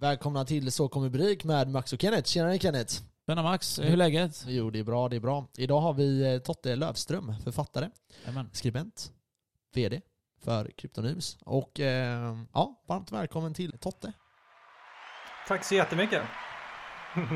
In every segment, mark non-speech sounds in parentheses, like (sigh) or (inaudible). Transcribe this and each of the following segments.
Välkomna till Så kommer Brik med Max och Kenneth. Tjenare Kenneth! Tjena Max, hur är läget? Jo, det är bra, det är bra. Idag har vi eh, Totte Lövström, författare, Amen. skribent, VD för Kryptonyms. Och eh, ja, varmt välkommen till Totte. Tack så jättemycket. (laughs)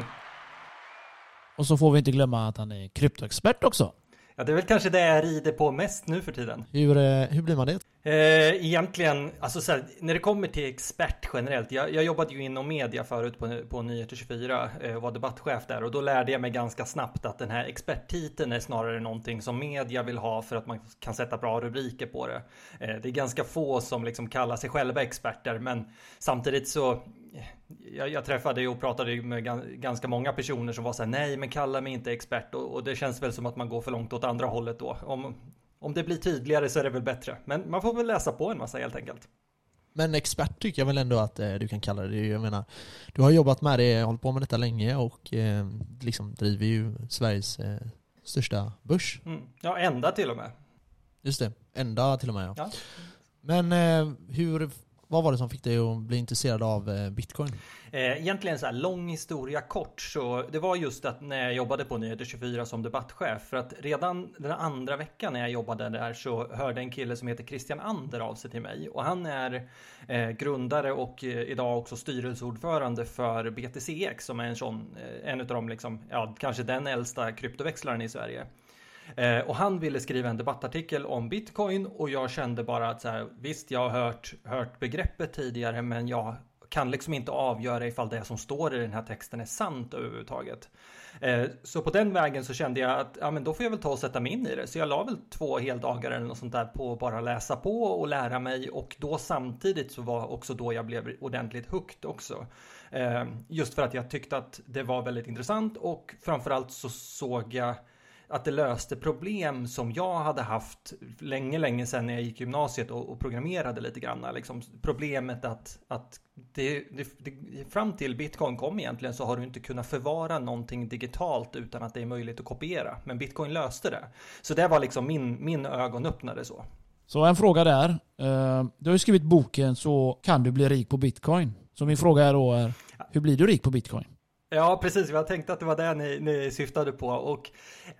Och så får vi inte glömma att han är kryptoexpert också. Ja, det är väl kanske det jag rider på mest nu för tiden. Hur, eh, hur blir man det? Eh, egentligen, alltså så här, när det kommer till expert generellt. Jag, jag jobbade ju inom media förut på, på Nyheter 24 eh, och var debattchef där och då lärde jag mig ganska snabbt att den här experttiteln är snarare någonting som media vill ha för att man kan sätta bra rubriker på det. Eh, det är ganska få som liksom kallar sig själva experter, men samtidigt så jag, jag träffade och pratade med ganska många personer som var så här, nej men kalla mig inte expert och, och, det känns väl som att man går för långt åt andra hållet då. Om, om det blir tydligare så är det väl bättre. Men man får väl läsa på en massa helt enkelt. Men expert tycker jag väl ändå att eh, du kan kalla det. Jag menar, du har jobbat med det, hållit på med detta länge och eh, liksom driver ju Sveriges eh, största börs. Mm. Ja, enda till och med. Just det, enda till och med ja. ja. Men eh, hur vad var det som fick dig att bli intresserad av eh, bitcoin? Eh, egentligen så här lång historia kort så det var just att när jag jobbade på Nyheter 24 som debattchef för att redan den andra veckan när jag jobbade där så hörde en kille som heter Christian Ander av sig till mig och han är eh, grundare och idag också styrelseordförande för BTCX som är en sån en av de liksom ja kanske den äldsta kryptoväxlaren i Sverige. Eh, och han ville skriva en debattartikel om bitcoin och jag kände bara att så här, visst, jag har hört, hört begreppet tidigare, men jag kan liksom inte avgöra ifall det som står i den här texten är sant överhuvudtaget. Eh, så på den vägen så kände jag att ja, men då får jag väl ta och sätta mig in i det. Så jag la väl två heldagar eller något sånt där på att bara läsa på och lära mig och då samtidigt så var också då jag blev ordentligt hooked också. Eh, just för att jag tyckte att det var väldigt intressant och framförallt så såg jag att det löste problem som jag hade haft länge, länge sedan när jag gick gymnasiet och, och programmerade lite grann. Liksom problemet att, att det, det, det, fram till bitcoin kom egentligen så har du inte kunnat förvara någonting digitalt utan att det är möjligt att kopiera. Men bitcoin löste det. Så det var liksom min, min ögonöppnare så. Så en fråga där. Eh, du har ju skrivit boken Så kan du bli rik på bitcoin. Så min fråga är då är, hur blir du rik på bitcoin? Ja, precis. Jag tänkte att det var det ni, ni syftade på. Och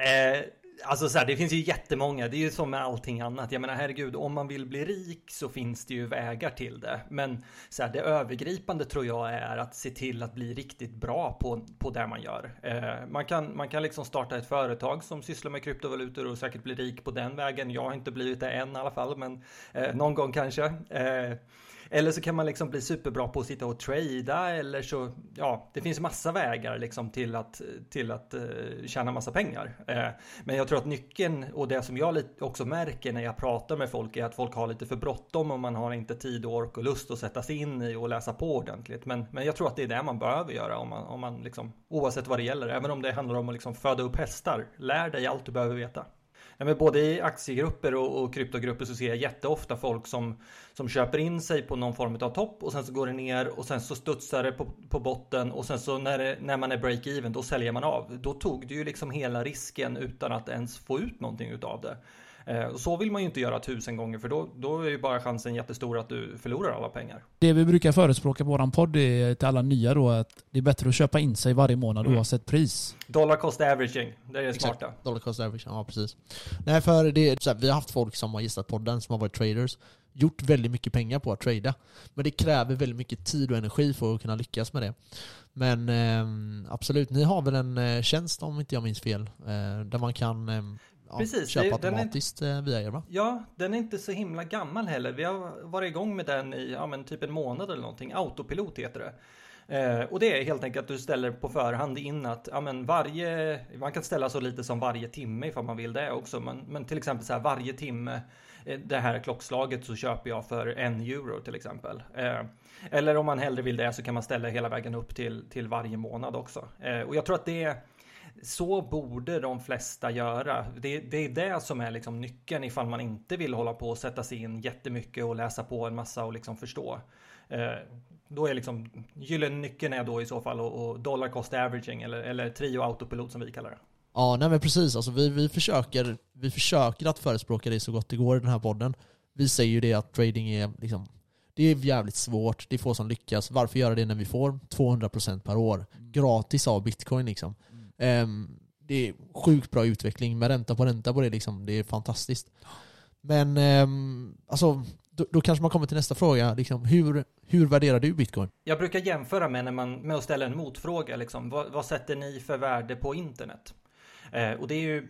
eh, Alltså så här, det finns ju jättemånga, det är ju som med allting annat. Jag menar herregud, om man vill bli rik så finns det ju vägar till det. Men så här, det övergripande tror jag är att se till att bli riktigt bra på, på det man gör. Eh, man, kan, man kan liksom starta ett företag som sysslar med kryptovalutor och säkert bli rik på den vägen. Jag har inte blivit det än i alla fall, men eh, någon gång kanske. Eh, eller så kan man liksom bli superbra på att sitta och trada eller så, ja, det finns massa vägar liksom till att, till att uh, tjäna massa pengar. Uh, men jag tror att nyckeln och det som jag också märker när jag pratar med folk är att folk har lite för bråttom och man har inte tid, ork och lust att sätta sig in i och läsa på ordentligt. Men, men jag tror att det är det man behöver göra om man, om man liksom, oavsett vad det gäller, även om det handlar om att liksom föda upp hästar. Lär dig allt du behöver veta. Ja, men både i aktiegrupper och, och kryptogrupper så ser jag jätteofta folk som, som köper in sig på någon form av topp och sen så går det ner och sen så studsar det på, på botten och sen så när, det, när man är break-even då säljer man av. Då tog du ju liksom hela risken utan att ens få ut någonting utav det. Eh, så vill man ju inte göra tusen gånger för då, då är ju bara chansen jättestor att du förlorar alla pengar. Det vi brukar förespråka på våran podd är till alla nya då att det är bättre att köpa in sig varje månad mm. oavsett pris. Dollar cost averaging, det är det Exakt. smarta. Dollar cost averaging, ja precis. Nej för det, här, vi har haft folk som har gissat podden som har varit traders gjort väldigt mycket pengar på att trada. Men det kräver väldigt mycket tid och energi för att kunna lyckas med det. Men eh, absolut, ni har väl en eh, tjänst om inte jag minns fel, eh, där man kan eh, ja, Precis, köpa det, automatiskt är, eh, via er va? Ja, den är inte så himla gammal heller. Vi har varit igång med den i ja, men typ en månad eller någonting. Autopilot heter det. Eh, och det är helt enkelt att du ställer på förhand in att ja, men varje, man kan ställa så lite som varje timme ifall man vill det också. Men, men till exempel så här varje timme eh, det här klockslaget så köper jag för en euro till exempel. Eh, eller om man hellre vill det så kan man ställa hela vägen upp till, till varje månad också. Eh, och jag tror att det så borde de flesta göra. Det, det, är det som är liksom nyckeln ifall man inte vill hålla på och sätta sig in jättemycket och läsa på en massa och liksom förstå. Eh, då är liksom gyllene nyckeln är då i så fall och, och dollar cost averaging eller, eller trio autopilot som vi kallar det. Ja, nej men precis. Alltså vi, vi, försöker, vi försöker att förespråka det så gott det går i den här podden. Vi säger ju det att trading är liksom Det är jävligt svårt, det är få som lyckas. Varför göra det när vi får 200% per år? Gratis av bitcoin liksom. Ehm, det är sjukt bra utveckling med ränta på ränta på det liksom. Det är fantastiskt. Men ehm, alltså, då, då kanske man kommer till nästa fråga. Liksom, hur, hur värderar du bitcoin? Jag brukar jämföra med, när man, med att ställa en motfråga. Liksom. Vad, vad sätter ni för värde på internet? Eh, och det är ju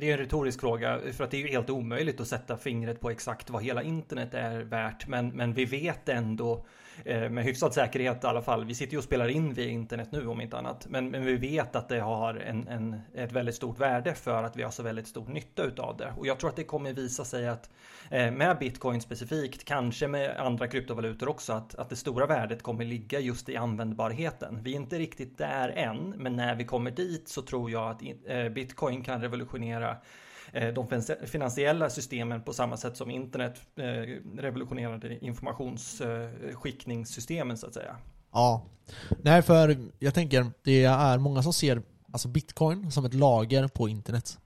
det är en retorisk fråga, för att det är ju helt omöjligt att sätta fingret på exakt vad hela internet är värt. Men, men vi vet ändå eh, Eh, med hyfsad säkerhet i alla fall. Vi sitter ju och spelar in via internet nu om inte annat. Men, men vi vet att det har en, en, ett väldigt stort värde för att vi har så väldigt stor nytta utav det. Och jag tror att det kommer visa sig att eh, med bitcoin specifikt, kanske med andra kryptovalutor också, att, att det stora värdet kommer ligga just i användbarheten. Vi är inte riktigt där än, men när vi kommer dit så tror jag att eh, bitcoin kan revolutionera de finansiella systemen på samma sätt som internet revolutionerade informationsskickningssystemen så att säga. Ja. Nej, för jag tänker, det är många som ser alltså bitcoin som ett lager på internet.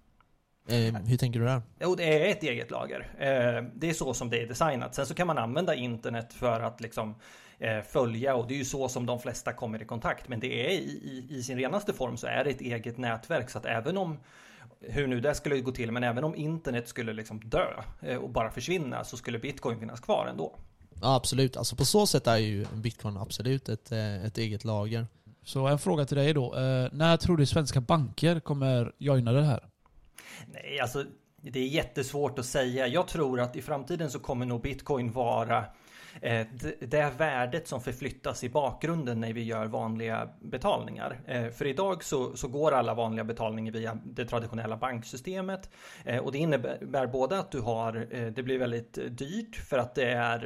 Eh, hur tänker du där? Jo, det är ett eget lager. Eh, det är så som det är designat. Sen så kan man använda internet för att liksom eh, följa och det är ju så som de flesta kommer i kontakt. Men det är i, i, i sin renaste form så är det ett eget nätverk så att även om hur nu det skulle gå till, men även om internet skulle liksom dö eh, och bara försvinna så skulle bitcoin finnas kvar ändå. Ja, absolut. Alltså på så sätt är ju bitcoin absolut ett, eh, ett eget lager. Så en fråga till dig då. Eh, när tror du svenska banker kommer joina det här? Nej, alltså det är jättesvårt att säga. Jag tror att i framtiden så kommer nog bitcoin vara Eh, Eh, det värdet som förflyttas i bakgrunden när vi gör vanliga betalningar. Eh, för idag så, så går alla vanliga betalningar via det traditionella banksystemet eh, och det innebär både att du har, det blir väldigt dyrt för att det är,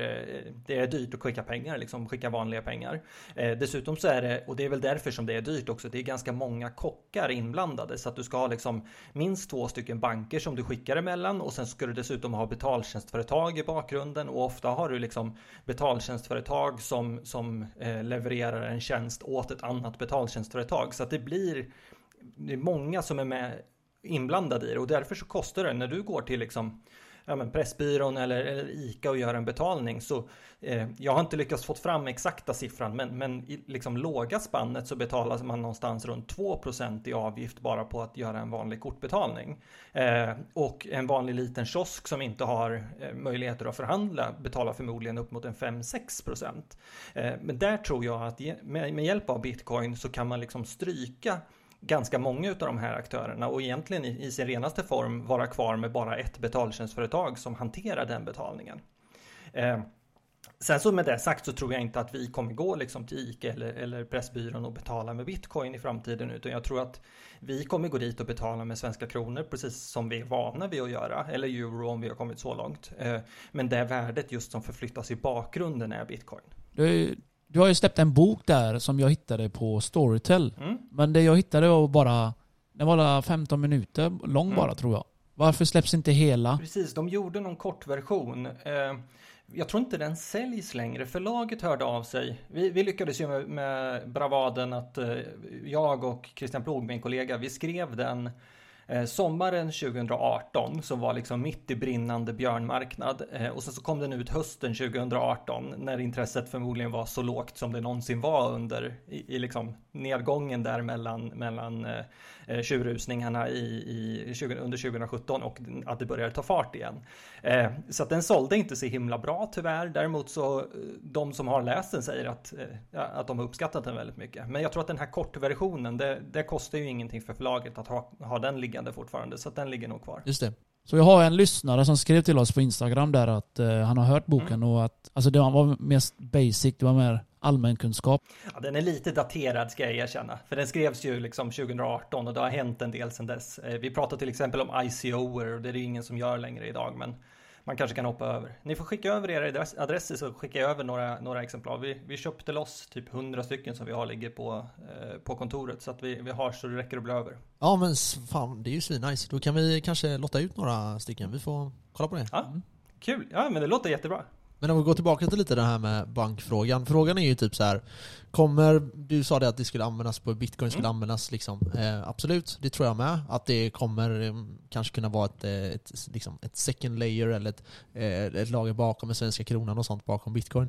det är dyrt att skicka pengar, liksom skicka vanliga pengar. Dessutom så är det, och det är väl därför som det är dyrt också, det är ganska många kockar inblandade så att du ska ha liksom minst två stycken banker som du skickar emellan och sen ska du dessutom ha betaltjänstföretag i bakgrunden och ofta har du liksom betaltjänstföretag som, som eh, levererar en tjänst åt ett annat betaltjänstföretag. Så att det blir det är många som är med inblandade i det och därför så kostar det när du går till liksom ja, men Pressbyrån eller, eller ICA och gör en betalning så eh, jag har inte lyckats få fram exakta siffran men, men i liksom låga spannet så betalar man någonstans runt 2% i avgift bara på att göra en vanlig kortbetalning. Eh, och en vanlig liten kiosk som inte har eh, möjligheter att förhandla betalar förmodligen upp mot en 5-6%. Eh, men där tror jag att med, med hjälp av bitcoin så kan man liksom stryka ganska många av de här aktörerna och egentligen i, i sin renaste form vara kvar med bara ett betaltjänstföretag som hanterar den betalningen. Eh, Sen så med det sagt så tror jag inte att vi kommer gå liksom till ICA eller, eller Pressbyrån och betala med bitcoin i framtiden utan jag tror att vi kommer gå dit och betala med svenska kronor precis som vi är vana vid att göra eller euro om vi har kommit så långt. Eh, men det värdet just som förflyttas i bakgrunden är bitcoin. Det, du har ju släppt en bok där som jag hittade på Storytel. Mm. Men det jag hittade var bara, den var 15 minuter lång Mm. bara tror jag. Varför släpps inte hela? Precis, de gjorde någon kortversion. Eh, jag tror inte den säljs längre. Förlaget hörde av sig. Vi, vi lyckades ju med, med bravaden att eh, jag och Christian Plog, min kollega, vi skrev den Eh, sommaren 2018 som var liksom mitt i brinnande björnmarknad eh, och sen så kom den ut hösten 2018 när intresset förmodligen var så lågt som det någonsin var under i, i liksom nedgången där mellan, mellan eh, eh tjurrusningarna i, i, 20, under 2017 och att det började ta fart igen. Eh, så att den sålde inte så himla bra tyvärr. Däremot så de som har läst den säger att, eh, att de har uppskattat den väldigt mycket. Men jag tror att den här kortversionen, det, det kostar ju ingenting för förlaget att ha, ha den liggande fortfarande. Så den ligger nog kvar. Just det. Så jag har en lyssnare som skrev till oss på Instagram där att eh, han har hört boken Mm. och att alltså det var mest basic, det var mer allmänkunskap. Ja, den är lite daterad ska jag erkänna. För den skrevs ju liksom 2018 och det har hänt en del sedan dess. Eh, Vi pratar till exempel om ICOer och det är det ingen som gör längre idag. Men man kanske kan hoppa över. Ni får skicka över era adress- adresser så skickar jag över några, några exemplar. Vi, vi köpte loss typ 100 stycken som vi har ligger på, eh, på kontoret. Så att vi, vi har så det räcker att bli över. Ja men fan, det är ju svinnice. Då kan vi kanske lotta ut några stycken. Vi får kolla på det. Ja, Kul, ja men det låter jättebra. Men om vi går tillbaka till lite det här med bankfrågan. Frågan är ju typ så här. Kommer, du sa det att det skulle användas på bitcoin, skulle Mm. användas liksom. Eh, absolut, det tror jag med. Att det kommer eh, kanske kunna vara ett, eh, ett, liksom, ett second layer eller ett, eh, ett lager bakom den svenska kronan och sånt bakom bitcoin.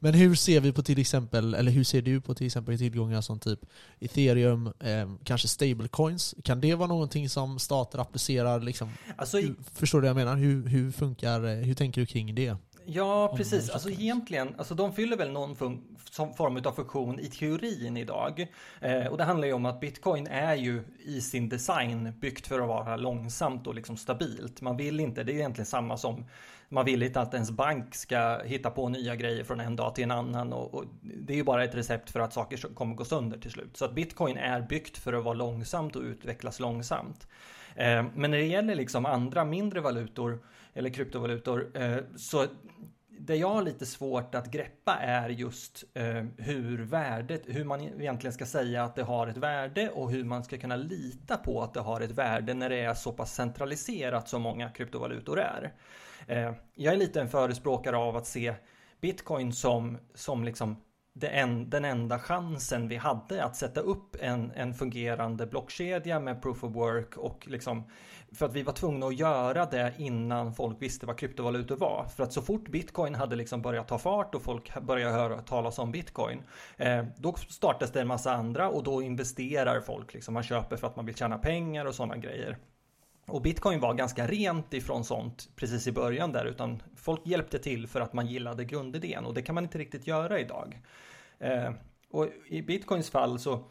Men hur ser vi på till exempel, eller hur ser du på till exempel tillgångar som typ ethereum, eh, kanske stablecoins? Kan det vara någonting som stater applicerar liksom? Alltså, Hur, förstår du vad jag menar? Hur, hur funkar, eh, hur tänker du kring det? Ja, precis. Alltså egentligen, alltså de fyller väl någon form av funktion i teorin idag. Eh, och det handlar ju om att bitcoin är ju i sin design byggt för att vara långsamt och liksom stabilt. Man vill inte, det är egentligen samma som man vill inte att ens bank ska hitta på nya grejer från en dag till en annan och, och det är ju bara ett recept för att saker kommer gå sönder till slut. Så att bitcoin är byggt för att vara långsamt och utvecklas långsamt. Eh, men när det gäller liksom andra mindre valutor eller kryptovalutor eh, så det jag har lite svårt att greppa är just eh, hur värdet, hur man egentligen ska säga att det har ett värde och hur man ska kunna lita på att det har ett värde när det är så pass centraliserat som många kryptovalutor är. Eh, jag är lite en förespråkare av att se bitcoin som, som liksom en, den enda chansen vi hade att sätta upp en, en fungerande blockkedja med proof of work och liksom för att vi var tvungna att göra det innan folk visste vad kryptovalutor var. För att så fort bitcoin hade liksom börjat ta fart och folk började höra talas om bitcoin, eh, då startas det en massa andra och då investerar folk. Liksom. Man köper för att man vill tjäna pengar och sådana grejer. Och bitcoin var ganska rent ifrån sånt precis i början där, utan folk hjälpte till för att man gillade grundidén och det kan man inte riktigt göra idag. Eh, och i bitcoins fall så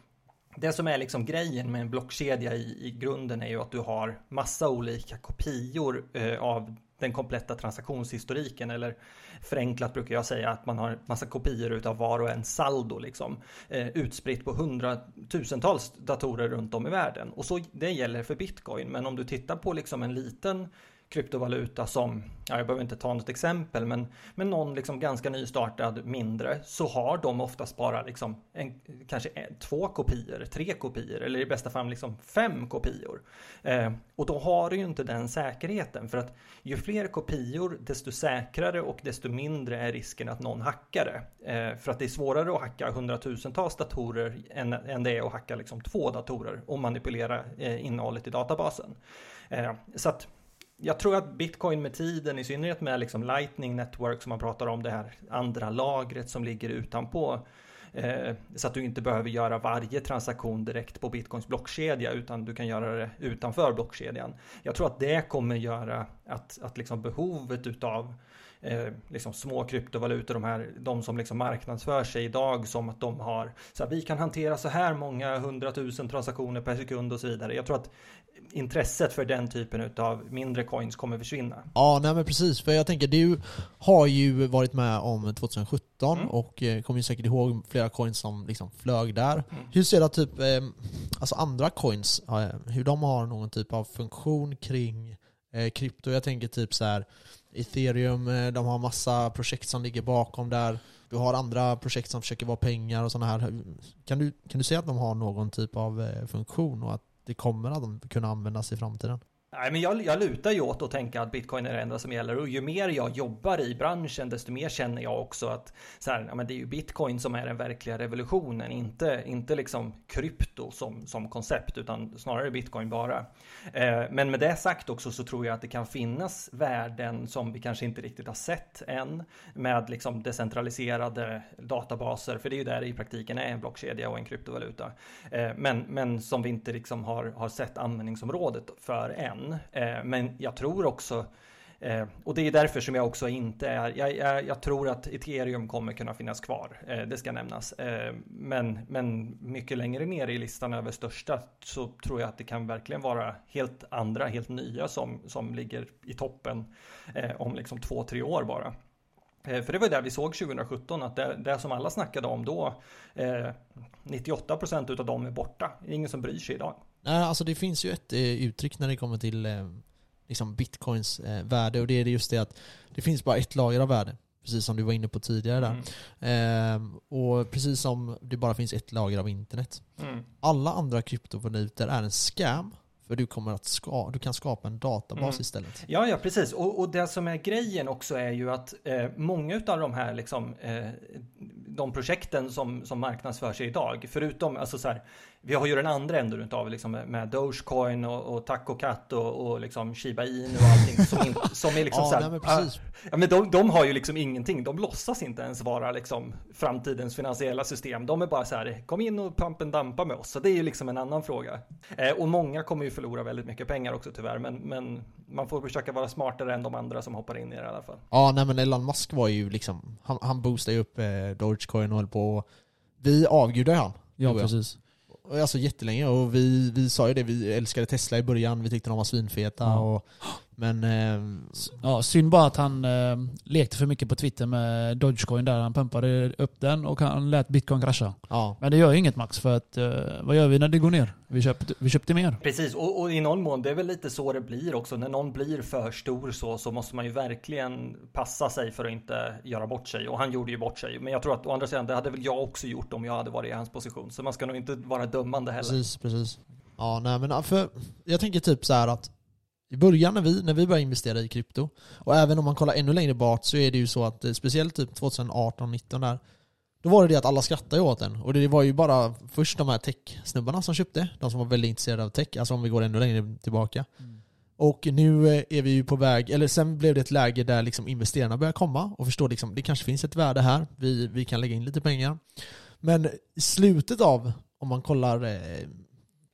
det som är liksom grejen med en blockkedja i, i grunden är ju att du har massa olika kopior eh, av den kompletta transaktionshistoriken eller förenklat brukar jag säga att man har massa kopior utav var och en saldo liksom eh, utspritt på hundratusentals datorer runt om i världen. Och så det gäller för bitcoin. Men om du tittar på liksom en liten kryptovaluta som, ja, jag behöver inte ta något exempel, men, men någon liksom ganska nystartad mindre så har de oftast bara liksom en, kanske en, två kopior, tre kopior eller i bästa fall liksom fem kopior. Eh, och då har du ju inte den säkerheten för att ju fler kopior desto säkrare och desto mindre är risken att någon hackar det. Eh, för att det är svårare att hacka hundratusentals datorer än, än det är att hacka liksom två datorer och manipulera eh, innehållet i databasen. Eh, så att jag tror att bitcoin med tiden, i synnerhet med liksom lightning network som man pratar om, det här andra lagret som ligger utanpå. Eh, så att du inte behöver göra varje transaktion direkt på bitcoins blockkedja utan du kan göra det utanför blockkedjan. Jag tror att det kommer göra att, att liksom behovet utav eh, liksom små kryptovalutor, de, här, de som liksom marknadsför sig idag som att de har, så här, vi kan hantera så här många hundratusen transaktioner per sekund och så vidare. Jag tror att intresset för den typen av mindre coins kommer försvinna. Ja, nej men precis. För jag tänker, du har ju varit med om 2017 Mm. och eh, kommer ju säkert ihåg flera coins som liksom flög där. Mm. Hur ser det typ, eh, alltså andra coins, eh, hur de har någon typ av funktion kring krypto? Jag tänker typ så här ethereum, de har massa projekt som ligger bakom där. Du har andra projekt som försöker vara pengar och sådana här. Kan du, kan du säga att de har någon typ av funktion och att det kommer att kunna användas i framtiden? Nej, men jag, jag lutar ju åt att tänka att bitcoin är det enda som gäller och ju mer jag jobbar i branschen desto mer känner jag också att så här, ja, men det är ju bitcoin som är den verkliga revolutionen, inte, inte liksom krypto som, som koncept utan snarare bitcoin bara. Eh, men med det sagt också så tror jag att det kan finnas värden som vi kanske inte riktigt har sett än med liksom decentraliserade databaser, för det är ju där det i praktiken är en blockkedja och en kryptovaluta. Eh, men, men som vi inte liksom har, har sett användningsområdet för än. Eh, men jag tror också Eh, och det är därför som jag också inte är, jag, jag, jag tror att ethereum kommer kunna finnas kvar, eh, det ska nämnas. Eh, men, men mycket längre ner i listan över största så tror jag att det kan verkligen vara helt andra, helt nya som, som ligger i toppen eh, om liksom två, tre år bara. Eh, för det var det vi såg 2017, att det, det som alla snackade om då, eh, 98% utav dem är borta. Det är ingen som bryr sig idag. Nej, alltså det finns ju ett eh, uttryck när det kommer till eh, liksom bitcoins eh, värde och det är just det att det finns bara ett lager av värde. Precis som du var inne på tidigare där. Mm. Ehm, och precis som det bara finns ett lager av internet. Mm. Alla andra kryptovalutor är en scam För du kommer att ska, du kan skapa en databas Mm. istället. Ja, ja, precis. Och, och det som är grejen också är ju att eh, många av de här liksom, eh, de projekten som, som marknadsför sig idag, förutom, alltså så här, vi har ju den andra änden utav liksom med Dogecoin och, och TacoCat och, och liksom Shiba Inu och allting som, in, (laughs) som är liksom ja, så här, nej, men precis. Ja, men de, de har ju liksom ingenting. De låtsas inte ens vara liksom framtidens finansiella system. De är bara så här, kom in och pump and dampa med oss. Så det är ju liksom en annan fråga. Eh, och många kommer ju förlora väldigt mycket pengar också tyvärr. Men, men man får försöka vara smartare än de andra som hoppar in i det i alla fall. Ja, nej men Elon Musk var ju liksom, han, han boostade ju upp eh, Dogecoin och höll på. Vi avgudade han. Ja, precis. Alltså jättelänge och vi, vi sa ju det, vi älskade Tesla i början, vi tyckte de var svinfeta Ja. och Men eh, Ja, synd bara att han eh, lekte för mycket på Twitter med Dogecoin där. Han pumpade upp den och han lät bitcoin krascha. ja, Men det gör ju inget Max för att eh, vad gör vi när det går ner? Vi köpte, vi köpte mer. Precis, och, och i någon mån, det är väl lite så det blir också. När någon blir för stor så, så måste man ju verkligen passa sig för att inte göra bort sig. Och han gjorde ju bort sig. Men jag tror att å andra sidan, det hade väl jag också gjort om jag hade varit i hans position. Så man ska nog inte vara dömande heller. precis, precis. Ja, nej men för jag tänker typ så här att i början när vi, när vi började investera i krypto, och även om man kollar ännu längre bak så är det ju så att eh, speciellt typ 2018-19 där, då var det det att alla skrattade åt den. Och det var ju bara först de här tech-snubbarna som köpte, de som var väldigt intresserade av tech, alltså om vi går ännu längre tillbaka. Och nu eh, är vi ju på väg, eller sen blev det ett läge där liksom investerarna börjar komma och förstå liksom, det kanske finns ett värde här, vi, vi kan lägga in lite pengar. Men i slutet av, om man kollar eh,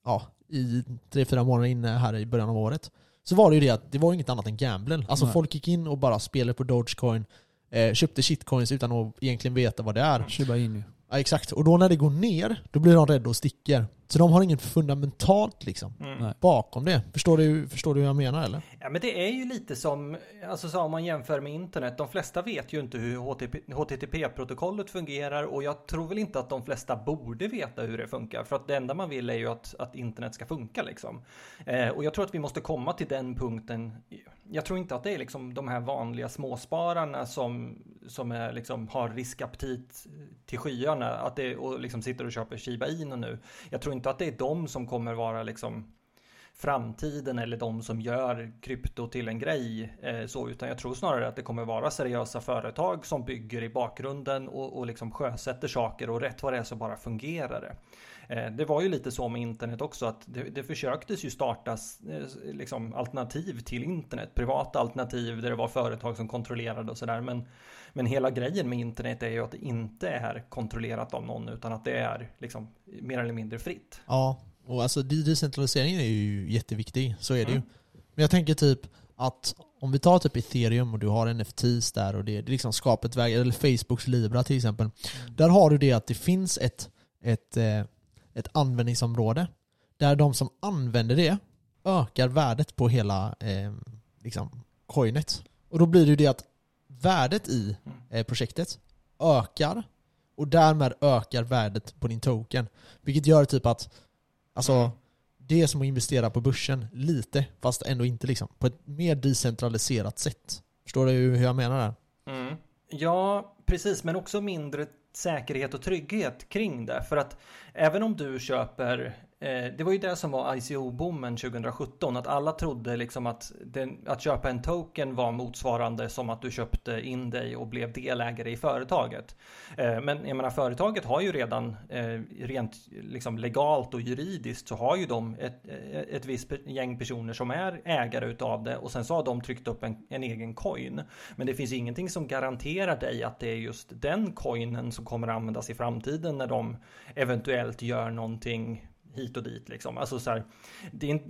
ja, i tre, fyra månader inne här i början av året, så var det ju det att det var inget annat än gamblen. Alltså Nej. folk gick in och bara spelade på Dogecoin, eh, köpte shitcoins utan att egentligen veta vad det är. Shiba Inu. Ja, exakt. Och då när det går ner, då blir de rädda och sticker. Så de har inget fundamentalt liksom Mm. Bakom det. Förstår du, förstår du hur jag menar eller? Ja, men det är ju lite som, alltså så om man jämför med internet, de flesta vet ju inte hur HTTP HTTP-protokollet fungerar och jag tror väl inte att de flesta borde veta hur det funkar, för att det enda man vill är ju att, att internet ska funka liksom. Eh, och jag tror att vi måste komma till den punkten. Jag tror inte att det är liksom de här vanliga småspararna som, som är liksom har riskaptit till skyarna, att det, och liksom sitter och köper Shiba Inu nu. Jag tror inte att det är de som kommer vara liksom framtiden eller de som gör krypto till en grej eh, så, utan jag tror snarare att det kommer vara seriösa företag som bygger i bakgrunden och, och liksom sjösätter saker och rätt vad det är så bara fungerar det. Eh, det var ju lite så med internet också att det, det försöktes ju startas eh, liksom alternativ till internet, privata alternativ där det var företag som kontrollerade och sådär men men hela grejen med internet är ju att det inte är kontrollerat av någon utan att det är liksom mer eller mindre fritt. Ja, och alltså decentraliseringen är ju jätteviktig, så är det ju. Mm. Men jag tänker typ att om vi tar typ ethereum och du har NFTs där och det, det liksom skapar ett väg, eller Facebooks Libra till exempel. Där har du det att det finns ett, ett, eh, ett användningsområde där de som använder det ökar värdet på hela eh, liksom, coinet. Och då blir det ju det att värdet i eh, projektet ökar och därmed ökar värdet på din token. Vilket gör typ att alltså, Mm. det är som att investera på börsen lite, fast ändå inte liksom. På ett mer decentraliserat sätt. Förstår du hur jag menar där? Mm. Ja, precis, men också mindre säkerhet och trygghet kring det. För att även om du köper, Eh, det var ju det som var ICO-boomen 2017, att alla trodde liksom att, den, att köpa en token var motsvarande som att du köpte in dig och blev delägare i företaget. Eh, men jag menar, företaget har ju redan eh, rent liksom legalt och juridiskt så har ju de ett, eh, ett visst gäng personer som är ägare utav det och sen så har de tryckt upp en, en egen coin. Men det finns ingenting som garanterar dig att det är just den coinen som kommer användas i framtiden när de eventuellt gör någonting hit och dit liksom. Alltså så här, det är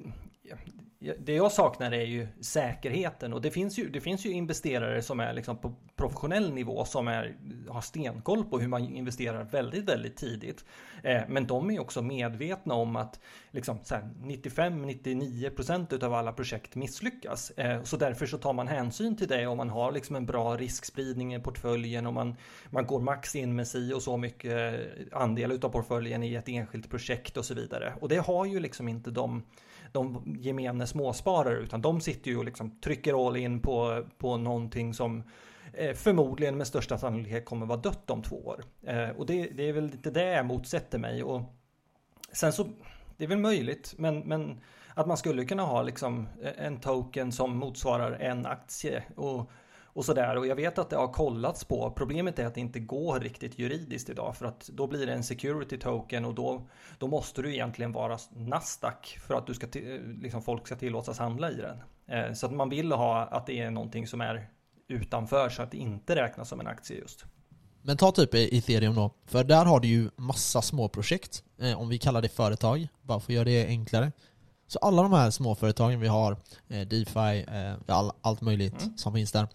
det jag saknar är ju säkerheten och det finns ju, det finns ju investerare som är liksom på professionell nivå som är, har stenkoll på hur man investerar väldigt, väldigt tidigt. Eh, men de är också medvetna om att liksom 95-99 procent av alla projekt misslyckas. Eh, så därför så tar man hänsyn till det om man har liksom en bra riskspridning i portföljen och man, man går max in med si och så mycket andel av portföljen i ett enskilt projekt och så vidare. Och det har ju liksom inte de de gemene småsparare utan de sitter ju och liksom trycker all in på, på någonting som eh, förmodligen med största sannolikhet kommer vara dött om två år. Eh, och det, det är väl lite det jag motsätter mig. Och sen så, det är väl möjligt, men, men att man skulle kunna ha liksom eh, en token som motsvarar en aktie och, och sådär. Och jag vet att det har kollats på. Problemet är att det inte går riktigt juridiskt idag för att då blir det en security token och då, då måste du egentligen vara Nasdaq för att du ska liksom folk ska tillåtas handla i den. Eh, så att man vill ha att det är någonting som är utanför så att det inte räknas som en aktie just. Men ta typ ethereum då, för där har du ju massa små projekt, eh, om vi kallar det företag, bara för att göra det enklare. Så alla de här småföretagen vi har, eh, DeFi, eh, all, allt möjligt mm. som finns där.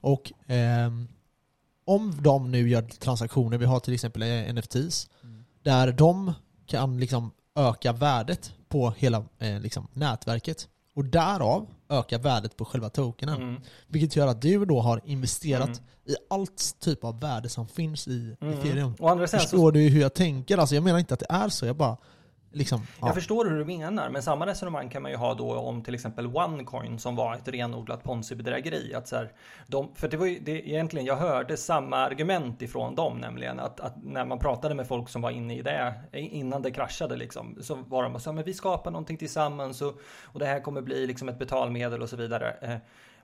Och eh, om de nu gör transaktioner, vi har till exempel eh, NFTs, mm. där de kan liksom öka värdet på hela eh, liksom, nätverket. Och därav öka värdet på själva tokenen. Mm. Vilket gör att du då har investerat mm. i allt typ av värde som finns i mm. ethereum. Förstår så... du hur jag tänker? Alltså jag menar inte att det är så, jag bara Liksom, ja. Jag förstår hur du menar, men samma resonemang kan man ju ha då om till exempel OneCoin som var ett renodlat ponzi-bedrägeri. Att så här, de, för det var ju det, egentligen, jag hörde samma argument ifrån dem, nämligen att, att, när man pratade med folk som var inne i det innan det kraschade liksom, så var de så men vi skapar någonting tillsammans och, och det här kommer bli liksom ett betalmedel och så vidare. Eh,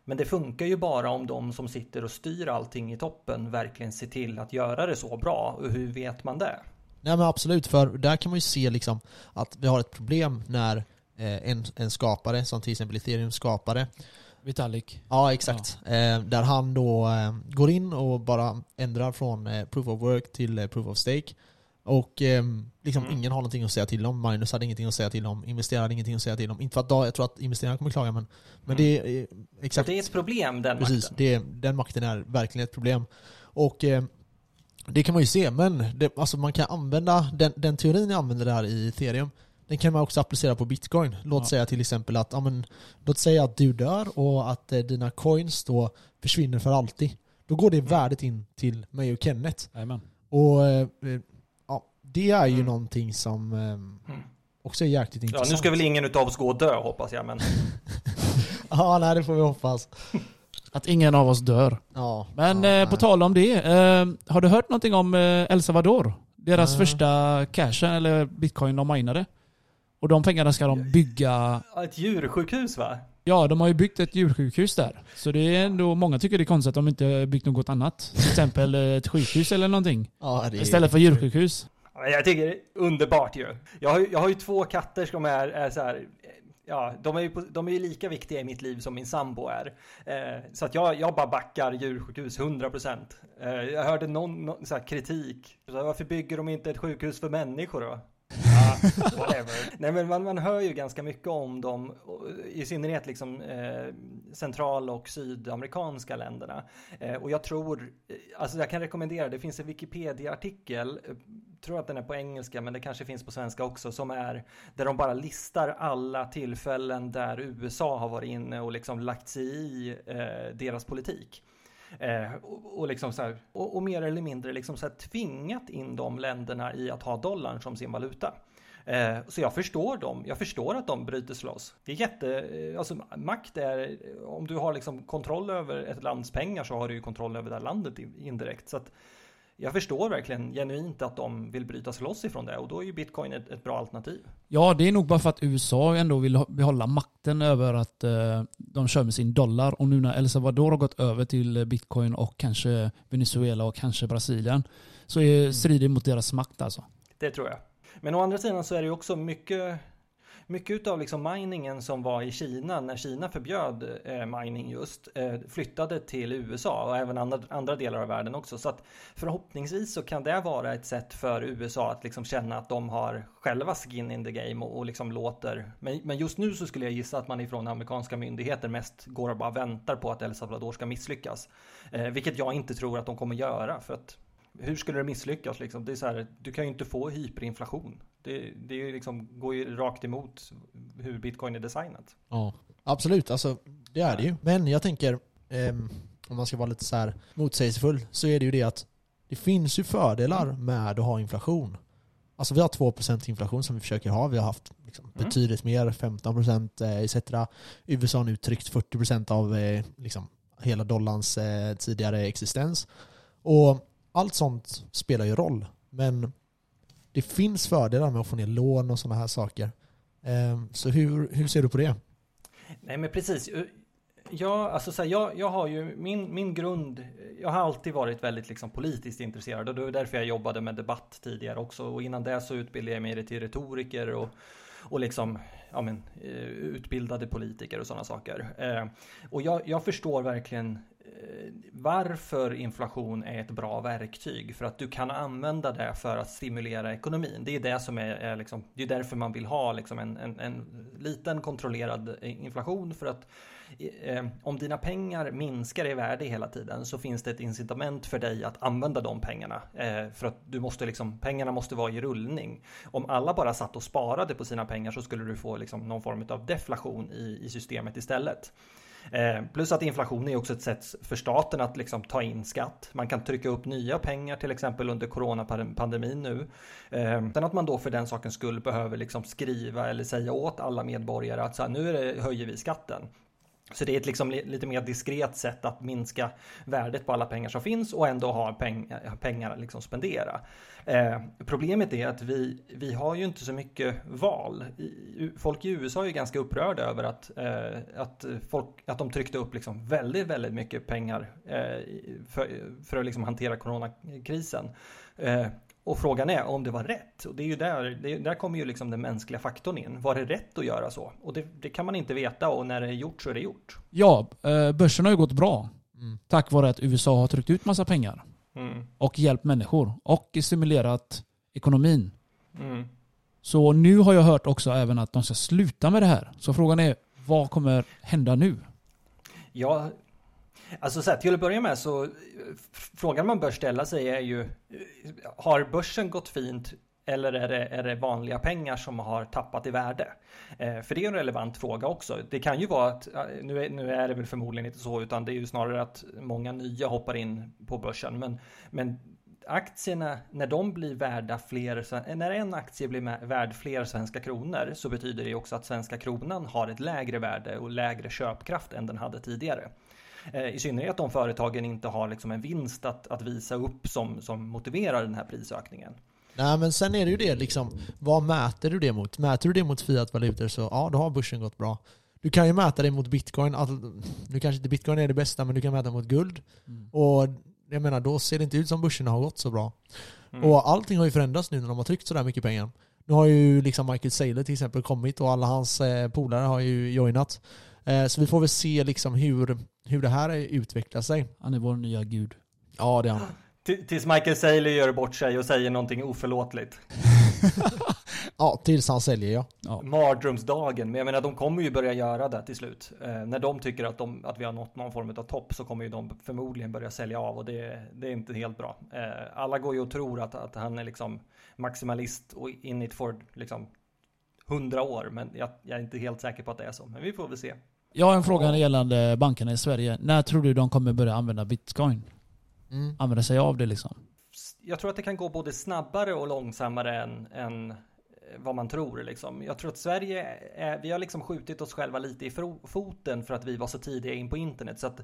men det funkar ju bara om de som sitter och styr allting i toppen verkligen ser till att göra det så bra. Och hur vet man det? Nej men absolut, för där kan man ju se liksom att vi har ett problem när eh, en, en skapare, som till exempel ethereum skapare Vitalik. Ja exakt. Ja. Eh, där han då eh, går in och bara ändrar från eh, proof of work till eh, proof of stake. Och eh, liksom mm. ingen har någonting att säga till om. Minus hade ingenting att säga till om. Investerare hade ingenting att säga till om. Inte för att jag tror att investerarna kommer klaga men, men mm. det är exakt. det är ett problem den Precis, makten. Det, den makten är verkligen ett problem. Och det kan man ju se, men det, alltså man kan använda den, den teorin jag använder där i ethereum den kan man också applicera på bitcoin. Låt ja. säga till exempel att, ja, men, låt säga att du dör och att eh, dina coins då försvinner för alltid. Då går det mm. värdet in till mig och Kenneth. Amen. Och eh, ja, det är ju mm. någonting som eh, mm. också är jäkligt intressant. Ja, nu ska väl ingen utav oss gå och dö hoppas jag, men... (laughs) ja, nej det får vi hoppas. (laughs) Att ingen av oss dör. Ja, Men ja, eh, på tal om det. Eh, har du hört någonting om eh, El Salvador? Deras mm. första cash eller bitcoin de minade. Och de pengarna ska de bygga... Ett djursjukhus va? Ja, de har ju byggt ett djursjukhus där. Så det är ändå, många tycker det är konstigt att de inte byggt något annat. Till exempel ett sjukhus eller någonting. Ja. Istället för djursjukhus. Jag tycker det är underbart ju. Jag har, jag har ju två katter som är, är så här, ja, de är, ju de är ju lika viktiga i mitt liv som min sambo är. Eh, så att jag, jag bara backar djursjukhus 100%. Eh, jag hörde någon, någon så kritik. Så varför bygger de inte ett sjukhus för människor då? whatever. (laughs) Nej men man, man hör ju ganska mycket om dem, i synnerhet liksom eh, central och sydamerikanska länderna. Eh, och jag tror, alltså jag kan rekommendera, det finns en Wikipedia-artikel, eh, tror att den är på engelska men det kanske finns på svenska också, som är där de bara listar alla tillfällen där USA har varit inne och liksom lagt sig i eh, deras politik. Eh, och, och, liksom så här, och, och, mer eller mindre liksom så här tvingat in de länderna i att ha dollarn som sin valuta. Eh, så jag förstår dem. Jag förstår att de bryter sig loss. Det är jätte, eh, alltså makt är, om du har liksom kontroll över ett lands pengar så har du ju kontroll över det här landet indirekt. Så att jag förstår verkligen genuint att de vill bryta sig loss ifrån det och då är ju bitcoin ett, ett, bra alternativ. Ja, det är nog bara för att USA ändå vill behålla makten över att eh, de kör med sin dollar och nu när El Salvador har gått över till bitcoin och kanske Venezuela och kanske Brasilien så är, mm. strider mot deras makt alltså. Det tror jag. Men å andra sidan så är det ju också mycket mycket av liksom miningen som var i Kina när Kina förbjöd eh, mining just eh, flyttade till USA och även andra, andra delar av världen också. Så att förhoppningsvis så kan det vara ett sätt för USA att liksom känna att de har själva skin in the game och, och liksom låter. Men, men just nu så skulle jag gissa att man ifrån amerikanska myndigheter mest går och bara väntar på att El Salvador ska misslyckas. Eh, vilket jag inte tror att de kommer göra för att hur skulle det misslyckas liksom? Det är så här, du kan ju inte få hyperinflation. Det, det är ju liksom, går ju rakt emot hur bitcoin är designat. Ja, absolut. Alltså, det är det ju. Men jag tänker, eh, om man ska vara lite så här motsägelsefull, så är det ju det att det finns ju fördelar med att ha inflation. Alltså vi har 2% inflation som vi försöker ha. Vi har haft liksom mm. betydligt mer, 15% eh, etc. USA har nu tryckt 40% av eh, liksom, hela dollarns eh, tidigare existens. Och allt sånt spelar ju roll. Men det finns fördelar med att få ner lån och sådana här saker. Ehm, så hur, hur ser du på det? Nej men precis. Eh, ja, alltså så här, jag, jag har ju min, min grund, jag har alltid varit väldigt liksom politiskt intresserad och det var därför jag jobbade med debatt tidigare också och innan det så utbildade jag mig till retoriker och, och liksom ja, men, eh, utbildade politiker och sådana saker. Ehm, och jag, jag förstår verkligen varför inflation är ett bra verktyg. För att du kan använda det för att stimulera ekonomin. Det är det som är, är liksom, det är därför man vill ha liksom en, en, en liten kontrollerad inflation. För att eh, om dina pengar minskar i värde hela tiden så finns det ett incitament för dig att använda de pengarna. Eh, för att du måste liksom, pengarna måste vara i rullning. Om alla bara satt och sparade på sina pengar så skulle du få liksom någon form av deflation i, i systemet istället. Eh, plus att inflation är också ett sätt för staten att liksom ta in skatt. Man kan trycka upp nya pengar till exempel under coronapandemin nu. Eh, sen att man då för den sakens skull behöver liksom skriva eller säga åt alla medborgare att så här, nu det, höjer vi skatten. Så det är ett liksom lite mer diskret sätt att minska värdet på alla pengar som finns och ändå ha peng, pengar att liksom spendera. Eh, problemet är att vi, vi har ju inte så mycket val. Folk i USA är ju ganska upprörda över att, eh, att, folk, att de tryckte upp liksom väldigt, väldigt mycket pengar eh, för, för att liksom hantera coronakrisen. Eh, och frågan är om det var rätt. Och det är ju där, det, där kommer ju liksom den mänskliga faktorn in. Var det rätt att göra så? Och det, det, kan man inte veta och när det är gjort så är det gjort. Ja, eh, börsen har ju gått bra. Mm. Tack vare att USA har tryckt ut massa pengar. Mm. Och hjälpt människor. Och stimulerat ekonomin. Mm. Så nu har jag hört också även att de ska sluta med det här. Så frågan är, vad kommer hända nu? Ja, Alltså så här, till att börja med så eh, frågan man bör ställa sig är ju eh, har börsen gått fint eller är det, är det vanliga pengar som har tappat i värde? Eh, för det är en relevant fråga också. Det kan ju vara att, nu är, nu är det väl förmodligen inte så, utan det är ju snarare att många nya hoppar in på börsen. Men, men aktierna, när de blir värda fler, när en aktie blir värd fler svenska kronor så betyder det också att svenska kronan har ett lägre värde och lägre köpkraft än den hade tidigare. Eh, I synnerhet om företagen inte har liksom en vinst att, att visa upp som, som motiverar den här prisökningen. Nej men sen är det ju det liksom, vad mäter du det mot? Mäter du det mot fiatvalutor så ja, då har börsen gått bra. Du kan ju mäta det mot bitcoin, alltså, nu kanske inte bitcoin är det bästa men du kan mäta mot guld. Mm. Och jag menar då ser det inte ut som börserna har gått så bra. Mm. Och allting har ju förändrats nu när de har tryckt sådär mycket pengar. Nu har ju liksom Michael Saylor till exempel kommit och alla hans eh, polare har ju joinat. Eh, så vi får väl se liksom hur, hur det här utvecklar sig. Han är vår nya gud. Ja, det är han. Tills Michael Saylor gör bort sig och säger någonting oförlåtligt. (laughs) ja, tills han säljer ja. ja. Mardrömsdagen, men jag menar de kommer ju börja göra det till slut. Eh, när de tycker att, de, att vi har nått någon form av topp så kommer ju de förmodligen börja sälja av och det, det är inte helt bra. Eh, alla går ju och tror att, att han är liksom maximalist och in it for liksom hundra år, men jag, jag är inte helt säker på att det är så. Men vi får väl se. Jag har en fråga gällande bankerna i Sverige. När tror du de kommer börja använda bitcoin? Mm. Använda sig av det liksom? Jag tror att det kan gå både snabbare och långsammare än, än vad man tror. Liksom. Jag tror att Sverige, är, vi har liksom skjutit oss själva lite i foten för att vi var så tidiga in på internet. Så att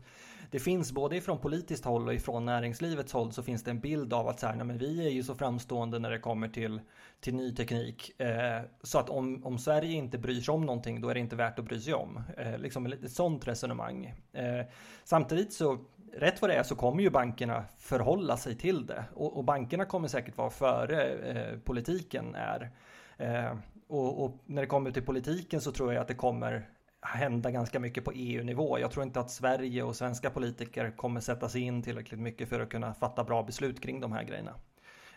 det finns både ifrån politiskt håll och ifrån näringslivets håll så finns det en bild av att så här, nej, men vi är ju så framstående när det kommer till, till ny teknik. Eh, så att om, om Sverige inte bryr sig om någonting då är det inte värt att bry sig om. Eh, liksom ett sånt resonemang. Eh, samtidigt så rätt vad det är så kommer ju bankerna förhålla sig till det. Och, och bankerna kommer säkert vara före eh, politiken är. Eh, och, och, när det kommer till politiken så tror jag att det kommer hända ganska mycket på EU-nivå. Jag tror inte att Sverige och svenska politiker kommer sätta sig in tillräckligt mycket för att kunna fatta bra beslut kring de här grejerna.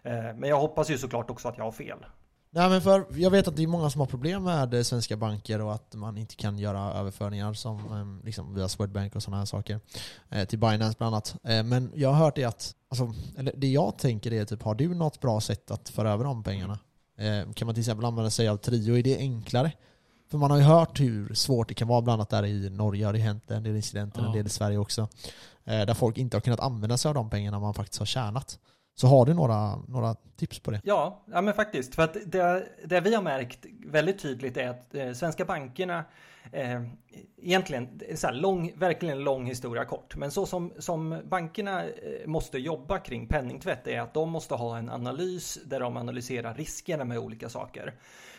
Eh, men jag hoppas ju såklart också att jag har fel. Nej men för jag vet att det är många som har problem med svenska banker och att man inte kan göra överföringar som ehm, liksom via Swedbank och sådana här saker. Eh, till Binance bland annat. Eh, men jag har hört det att, alltså, eller det jag tänker är typ, har du något bra sätt att föra över de pengarna? Eh, kan man till exempel använda sig av Trio? Är det enklare? För man har ju hört hur svårt det kan vara, bland annat där i Norge har det hänt en del incidenter, ja. en del i Sverige också. Där folk inte har kunnat använda sig av de pengarna man faktiskt har tjänat. Så har du några, några tips på det? Ja, ja men faktiskt. För att det, det vi har märkt väldigt tydligt är att eh, svenska bankerna eh, egentligen, så här lång, verkligen lång historia kort, men så som, som bankerna eh, måste jobba kring penningtvätt är att de måste ha en analys där de analyserar riskerna med olika saker.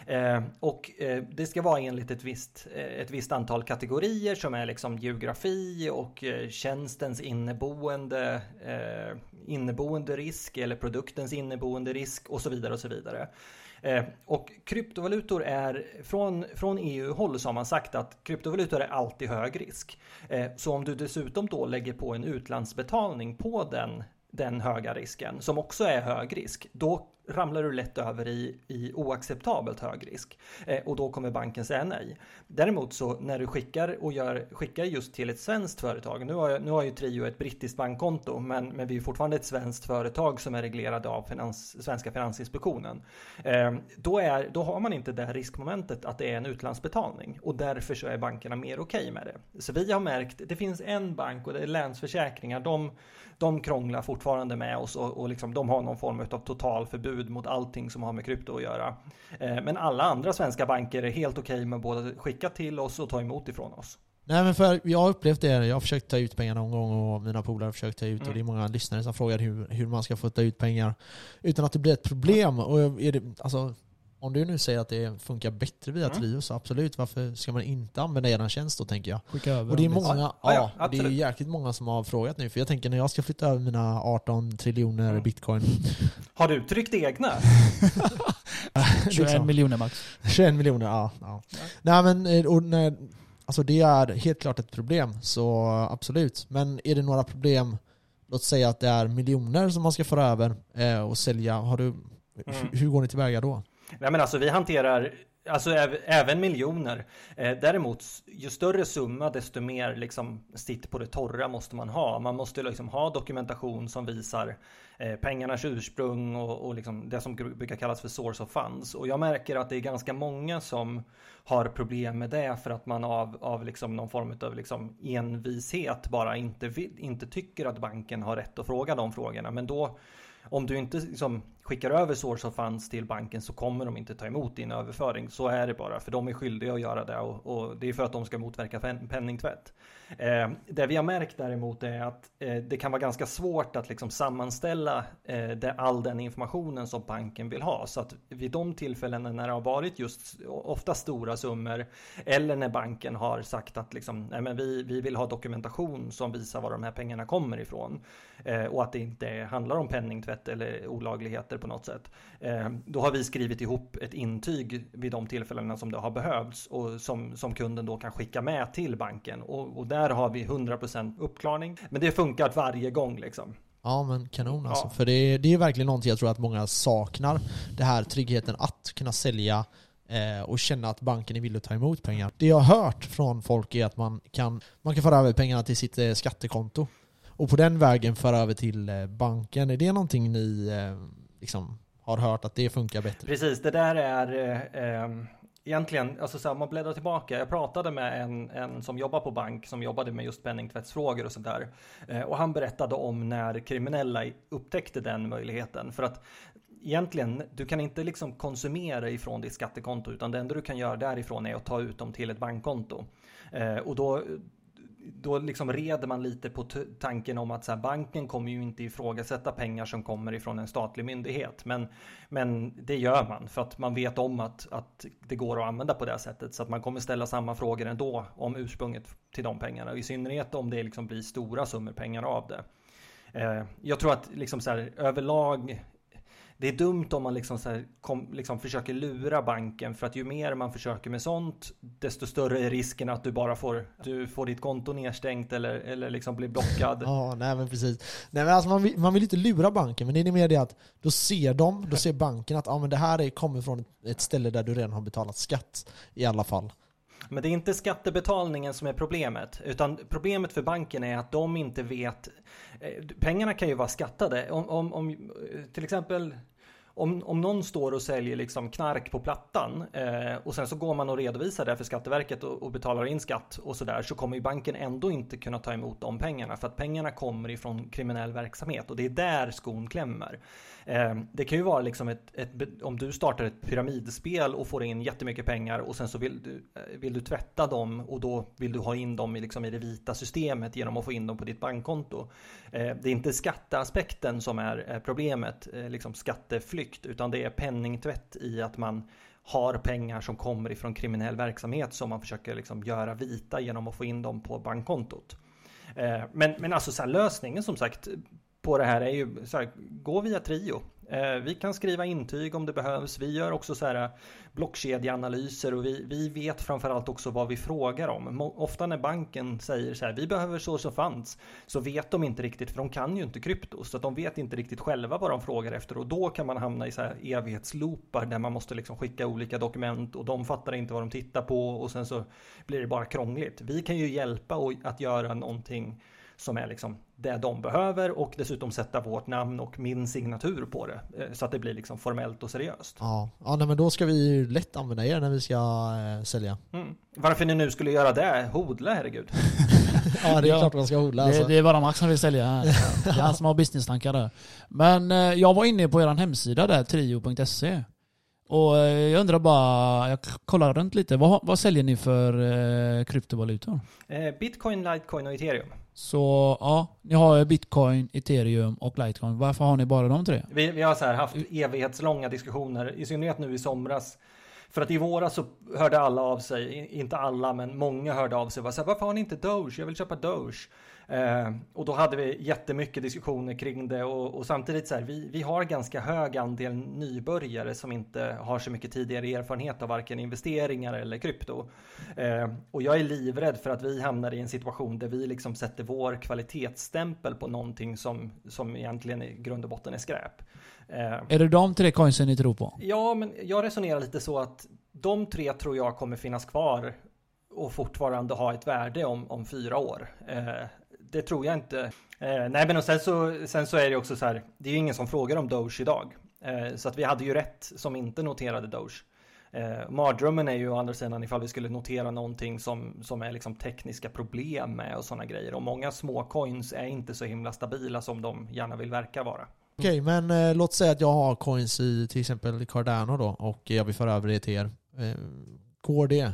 Eh, och eh, det ska vara enligt ett visst, eh, ett visst antal kategorier som är liksom geografi och eh, tjänstens inneboende, eh, inneboende risk eller produktens inneboende risk och så vidare och så vidare. Eh, och kryptovalutor är, från, från EU-håll så har man sagt att kryptovalutor är alltid hög risk. Eh, så om du dessutom då lägger på en utlandsbetalning på den, den höga risken, som också är hög risk, då ramlar du lätt över i, i oacceptabelt hög risk eh, och då kommer banken säga nej. Däremot så när du skickar och gör, skickar just till ett svenskt företag, nu har, nu har ju Trio ett brittiskt bankkonto, men, men vi är fortfarande ett svenskt företag som är reglerade av finans, svenska Finansinspektionen. Eh, då, är, då har man inte det riskmomentet att det är en utlandsbetalning och därför så är bankerna mer okej okay med det. Så vi har märkt, det finns en bank och det är Länsförsäkringar, de, de krånglar fortfarande med oss och, och liksom, de har någon form av totalförbud mot allting som har med krypto att göra. Eh, men alla andra svenska banker är helt okej okay med både att skicka till oss och ta emot ifrån oss. Nej men för jag har upplevt det, jag har försökt ta ut pengar någon gång och mina polare har försökt ta ut mm. och det är många lyssnare som frågar hur, hur man ska få ta ut pengar utan att det blir ett problem. Och är det, alltså, om du nu säger att det funkar bättre via mm. Trio så absolut, varför ska man inte använda er tjänst då tänker jag? Skicka över och det är många, ja, ja, ja det är jäkligt många som har frågat nu, för jag tänker när jag ska flytta över mina 18 triljoner mm. bitcoin. Har du tryckt egna? (laughs) (laughs) 21 liksom. miljoner max. 21 miljoner, ja. ja. Nej men, eh, och när, alltså det är helt klart ett problem, så absolut. Men är det några problem, låt säga att det är miljoner som man ska föra över eh, och sälja, har du, mm. hur går ni tillväga då? Nej men alltså vi hanterar Alltså även miljoner. Eh, däremot, ju större summa desto mer liksom sitt på det torra måste man ha. Man måste liksom ha dokumentation som visar eh, pengarnas ursprung och, och liksom det som brukar kallas för source of funds. Och jag märker att det är ganska många som har problem med det för att man av, av liksom någon form av liksom envishet bara inte, inte tycker att banken har rätt att fråga de frågorna. Men då om du inte liksom skickar över source of funds till banken så kommer de inte ta emot din överföring. Så är det bara, för de är skyldiga att göra det och, och det är för att de ska motverka penningtvätt. Eh, det vi har märkt däremot är att eh, det kan vara ganska svårt att liksom sammanställa eh, det, all den informationen som banken vill ha. Så att vid de tillfällena när det har varit just ofta stora summor eller när banken har sagt att liksom, nej men vi, vi vill ha dokumentation som visar var de här pengarna kommer ifrån eh, och att det inte handlar om penningtvätt eller olagligheter på något sätt. Eh, då har vi skrivit ihop ett intyg vid de tillfällena som det har behövts och som, som kunden då kan skicka med till banken och, och där har vi 100% uppklarning. Men det funkar varje gång liksom. Ja men kanon alltså. Ja. För det är, det är verkligen någonting jag tror att många saknar. Det här tryggheten att kunna sälja eh, och känna att banken är villig att ta emot pengar. Det jag har hört från folk är att man kan, man kan föra över pengarna till sitt eh, skattekonto. Och på den vägen föra över till eh, banken. Är det någonting ni liksom, har hört att det funkar bättre? Precis, det där är eh, ehm, egentligen, alltså så här, om man bläddrar tillbaka, jag pratade med en, en som jobbar på bank som jobbade med just penningtvättsfrågor och sådär. Eh, och han berättade om när kriminella upptäckte den möjligheten. För att egentligen, du kan inte liksom konsumera ifrån ditt skattekonto utan det enda du kan göra därifrån är att ta ut dem till ett bankkonto. Eh, och då, då liksom reder man lite på tanken om att så här, banken kommer ju inte ifrågasätta pengar som kommer ifrån en statlig myndighet. Men, men det gör man för att man vet om att, att det går att använda på det sättet. Så att man kommer ställa samma frågor ändå om ursprunget till de pengarna. Och I synnerhet om det liksom blir stora summor pengar av det. Eh, jag tror att liksom så här, överlag det är dumt om man liksom, så här, kom, liksom försöker lura banken för att ju mer man försöker med sånt desto större är risken att du bara får, du får ditt konto nedstängt eller, eller liksom blir blockad. Ja, nej men precis. Nej men alltså man vill, man vill inte lura banken men det är mer det att då ser de, då ser banken att ah, men det här är, kommer från ett ställe där du redan har betalat skatt i alla fall. Men det är inte skattebetalningen som är problemet, utan problemet för banken är att de inte vet. Eh, pengarna kan ju vara skattade. Om, om, om eh, till exempel om, om någon står och säljer liksom knark på plattan eh, och sen så går man och redovisar det för Skatteverket och, och betalar in skatt och sådär så kommer ju banken ändå inte kunna ta emot de pengarna för att pengarna kommer ifrån kriminell verksamhet och det är där skon klämmer. Ehm, det kan ju vara liksom ett, ett, om du startar ett pyramidspel och får in jättemycket pengar och sen så vill du, eh, vill du tvätta dem och då vill du ha in dem i, liksom i det vita systemet genom att få in dem på ditt bankkonto. Ehm, det är inte skatteaspekten som är problemet, eh, liksom skatteflykt, utan det är penningtvätt i att man har pengar som kommer ifrån kriminell verksamhet som man försöker liksom göra vita genom att få in dem på bankkontot. Ehm, men, men alltså så här, lösningen som sagt på det här är ju så här, gå via Trio. Eh, vi kan skriva intyg om det behövs. Vi gör också så här eh, blockkedjeanalyser och vi, vi vet framförallt också vad vi frågar om. Ofta när banken säger så här, vi behöver så som fanns, så vet de inte riktigt, för de kan ju inte krypto, så att de vet inte riktigt själva vad de frågar efter och då kan man hamna i så här evighetsloopar där man måste liksom skicka olika dokument och de fattar inte vad de tittar på och sen så blir det bara krångligt. Vi kan ju hjälpa att göra någonting som är liksom det de behöver och dessutom sätta vårt namn och min signatur på det eh, så att det blir liksom formellt och seriöst. Ja, ja nej, men då ska vi ju lätt använda er när vi ska äh, sälja. Mm. Varför ni nu skulle göra det? Hodla herregud. (laughs) ja, det är klart man ska hodla. Alltså. Det, det, är bara Max som vill sälja. (laughs) Det är han som har business-tankar där. Men eh, jag var inne på er hemsida där, trio.se. Och jag undrar bara, jag kollar runt lite. Vad, vad säljer ni för eh, kryptovalutor? Bitcoin, Litecoin och ethereum. Så ja, ni har bitcoin, ethereum och litecoin. Varför har ni bara de tre? Vi, vi har så här haft evighetslånga diskussioner, i synnerhet nu i somras. För att i våras så hörde alla av sig, inte alla men många hörde av sig. Var så här, Varför har ni inte Doge? Jag vill köpa Doge. Eh, och då hade vi jättemycket diskussioner kring det och, och, samtidigt så här, vi, vi har ganska hög andel nybörjare som inte har så mycket tidigare erfarenhet av varken investeringar eller krypto. Eh, och jag är livrädd för att vi hamnar i en situation där vi liksom sätter vår kvalitetsstämpel på någonting som, som egentligen i grund och botten är skräp. Eh, är det de tre coinsen ni tror på? Ja, men jag resonerar lite så att de tre tror jag kommer finnas kvar och fortfarande ha ett värde om, om fyra år. Eh, det tror jag inte. Eh, nej, men och sen så, sen så är det också så här. Det är ju ingen som frågar om Doge idag, eh, så att vi hade ju rätt som inte noterade Doge. Eh, mardrömmen är ju å andra sidan ifall vi skulle notera någonting som, som är liksom tekniska problem med och sådana grejer. Och många små coins är inte så himla stabila som de gärna vill verka vara. Okej, men eh, låt säga att jag har coins i till exempel Cardano då och jag vill föra över det till er. Eh, går det?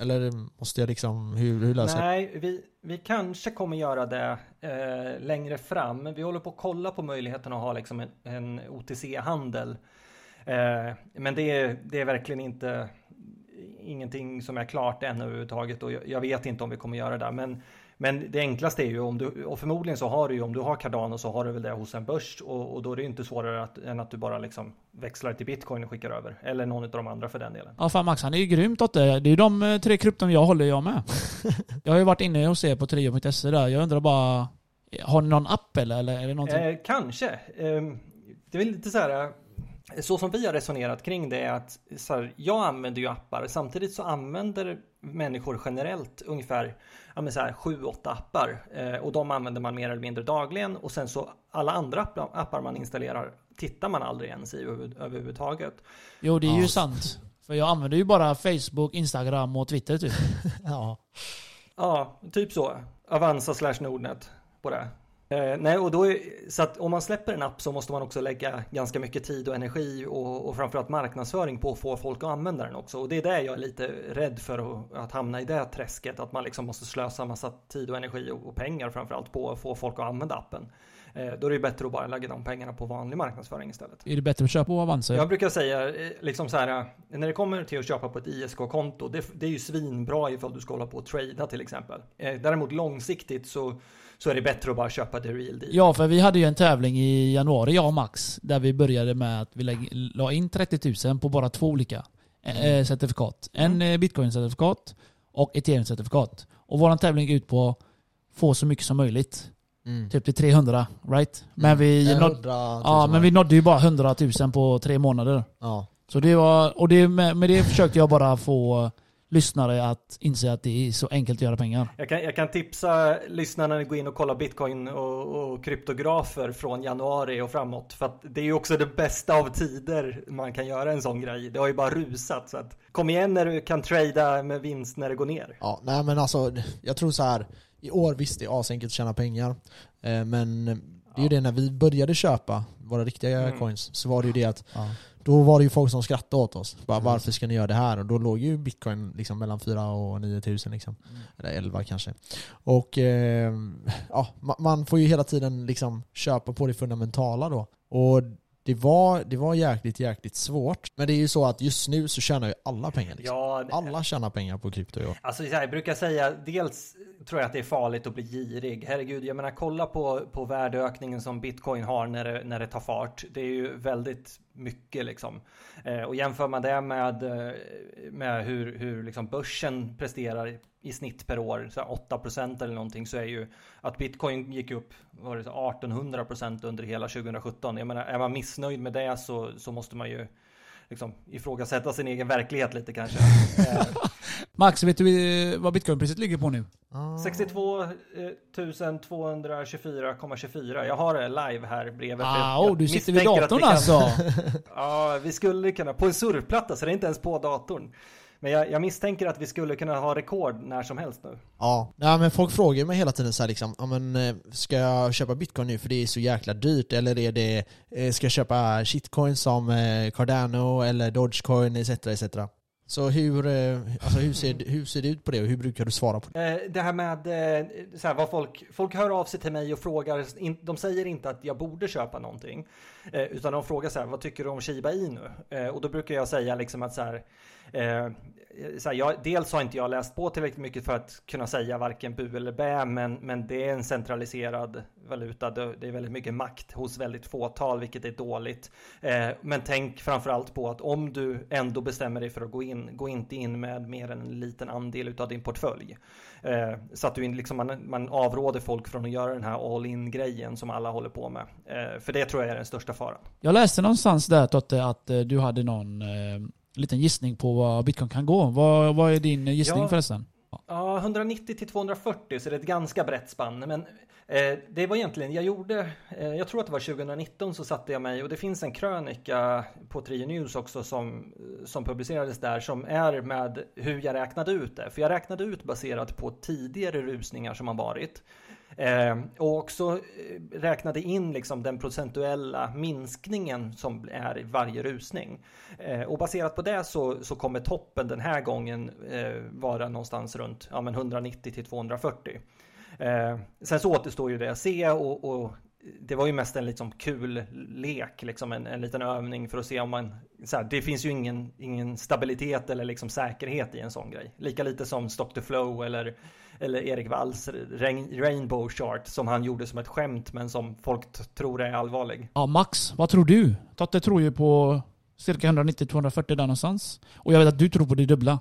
Eller måste jag liksom, hur, hur löser jag Nej, vi, vi kanske kommer göra det eh, längre fram. Vi håller på att kolla på möjligheten att ha liksom en, en OTC-handel. Eh, men det är, det är verkligen inte ingenting som är klart ännu överhuvudtaget och jag, jag vet inte om vi kommer göra det. Men men det enklaste är ju om du, och förmodligen så har du ju om du har Cardano så har du väl det hos en börs och, och då är det ju inte svårare att, än att du bara liksom växlar till bitcoin och skickar över. Eller någon av de andra för den delen. Ja fan Max han är ju grymt åt det. Det är ju de eh, tre krypton jag håller jag med. (laughs) jag har ju varit inne hos er på trio.se där. Jag undrar bara, har ni någon app eller? eller är det någonting? Eh, kanske. Eh, det är väl lite så här så som vi har resonerat kring det är att så här, jag använder ju appar samtidigt så använder människor generellt ungefär ja, så här, 7-8 appar eh, och de använder man mer eller mindre dagligen och sen så alla andra appar man installerar tittar man aldrig ens i överhuvudtaget. Jo det är ja. ju sant. För jag använder ju bara Facebook, Instagram och Twitter typ. (laughs) ja. Ja, typ så. Avanza slash Nordnet på det. Eh, nej, och då är, så att om man släpper en app så måste man också lägga ganska mycket tid och energi och, och framförallt marknadsföring på att få folk att använda den också. Och det är det jag är lite rädd för att, att hamna i det träsket, att man liksom måste slösa massa tid och energi och, och pengar framförallt på att få folk att använda appen. Eh, då är det bättre att bara lägga de pengarna på vanlig marknadsföring istället. Är det bättre att köpa på Avanza? Jag brukar säga, eh, liksom så här, när det kommer till att köpa på ett ISK-konto, det, det, är ju svinbra ifall du ska hålla på och trada till exempel. Däremot långsiktigt så så är det bättre att bara köpa the real deal. Ja, för vi hade ju en tävling i januari, jag och Max, där vi började med att vi la in 30 000 på bara två olika eh, mm. certifikat. En mm. Eh, bitcoin-certifikat och ethereum-certifikat. Och vår tävling gick ut på att få så mycket som möjligt. Mm. Typ till 300, right? Men, mm. vi nådde, ja, men vi nådde ju bara 100 000 på tre månader. Ja. Så det var, och det, med, med det försökte jag bara få lyssnare att inse att det är så enkelt att göra pengar. Jag kan, jag kan tipsa lyssnarna att gå in och kolla bitcoin och, och kryptografer från januari och framåt. För att det är ju också det bästa av tider man kan göra en sån grej. Det har ju bara rusat. Så att kom igen när du kan trada med vinst när det går ner. Ja, nej men alltså, jag tror så här. I år visst det är asenkelt att tjäna pengar. Eh, men det är ju det när vi började köpa våra riktiga Mm. coins så var det ju det att Ja. Då var det ju folk som skrattade åt oss. Bara, Mm. varför ska ni göra det här? Och då låg ju bitcoin liksom mellan 4 och 9 tusen liksom. Mm. Eller 11 kanske. Och eh, ja, ma- man får ju hela tiden liksom köpa på det fundamentala då. Och det var, det var jäkligt, jäkligt svårt. Men det är ju så att just nu så tjänar ju alla pengar. Liksom. Ja, Alla tjänar pengar på krypto år. Alltså jag brukar säga, dels tror jag att det är farligt att bli girig. Herregud, jag menar kolla på, på värdeökningen som bitcoin har när det, när det tar fart. Det är ju väldigt mycket liksom. Eh, och jämför man det med, eh, med hur, hur liksom börsen presterar i snitt per år, så här 8% eller någonting, så är ju att bitcoin gick upp var det så 1800% under hela 2017. Jag menar, är man missnöjd med det så, så måste man ju liksom ifrågasätta sin egen verklighet lite kanske. (laughs) Eh, Max, vet du vad bitcoinpriset ligger på nu? Ah. 62 224,24. Jag har det live här bredvid. Ah, oh, du sitter vid datorn vi kan- alltså? (laughs) Ja, vi skulle kunna. På en surfplatta, så det är inte ens på datorn. Men jag, jag misstänker att vi skulle kunna ha rekord när som helst nu. Ja, nej, men folk frågar mig hela tiden så här liksom, ja, men, eh, ska jag köpa bitcoin nu för det är så jäkla dyrt? Eller är det, eh, ska jag köpa shitcoin som eh, Cardano eller Dogecoin etc. etc. Så hur, alltså, hur, ser, hur ser det ut på det och hur brukar du svara på det? Det här med så här, vad folk, folk hör av sig till mig och frågar, de säger inte att jag borde köpa någonting, utan de frågar så här, vad tycker du om Shiba Inu? Och då brukar jag säga liksom att så här, Eh, så här, jag, dels har inte jag läst på tillräckligt mycket för att kunna säga varken bu eller bä, men, men det är en centraliserad valuta. Det, det är väldigt mycket makt hos väldigt fåtal, vilket är dåligt. Eh, men tänk framförallt på att om du ändå bestämmer dig för att gå in, gå inte in med mer än en liten andel av din portfölj. Eh, så att du in, liksom, man, man avråder folk från att göra den här all in grejen som alla håller på med. Eh, för det tror jag är den största faran. Jag läste någonstans där Totte att eh, du hade någon eh, liten gissning på vad bitcoin kan gå. Vad, vad är din gissning Ja. förresten? Ja, 190 till 240 så det är ett ganska brett spann. Men eh, det var egentligen, jag gjorde, eh, jag tror att det var 2019 så satte jag mig och det finns en krönika på Trio News också som, som publicerades där som är med hur jag räknade ut det. För jag räknade ut baserat på tidigare rusningar som har varit. Eh, och också eh, räknade in liksom den procentuella minskningen som är i varje rusning. Eh, och baserat på det så, så kommer toppen den här gången eh, vara någonstans runt ja, men 190 till 240. Eh, sen så återstår ju det att se och, och det var ju mest en liksom kul lek, liksom en, en liten övning för att se om man... Så här, det finns ju ingen, ingen stabilitet eller liksom säkerhet i en sån grej. Lika lite som Stock to Flow eller, eller Erik Walls Rain, Rainbow Chart som han gjorde som ett skämt men som folk tror är allvarlig. Ja, Max, vad tror du? Totte tror ju på cirka 190-240 där någonstans. Och jag vet att du tror på det dubbla.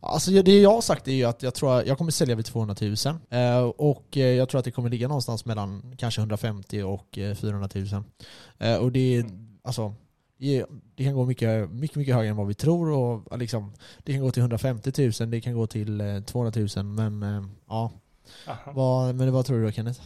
Alltså det jag har sagt är ju att jag tror att jag kommer sälja vid 200 000 eh, och eh, jag tror att det kommer ligga någonstans mellan kanske 150 och eh, 400 000. Eh, och det är alltså det det kan gå mycket, mycket, mycket högre än vad vi tror och liksom, det kan gå till 150 000, det kan gå till eh, 200 000 men eh, ja, Aha. vad, men vad tror du då Kenneth?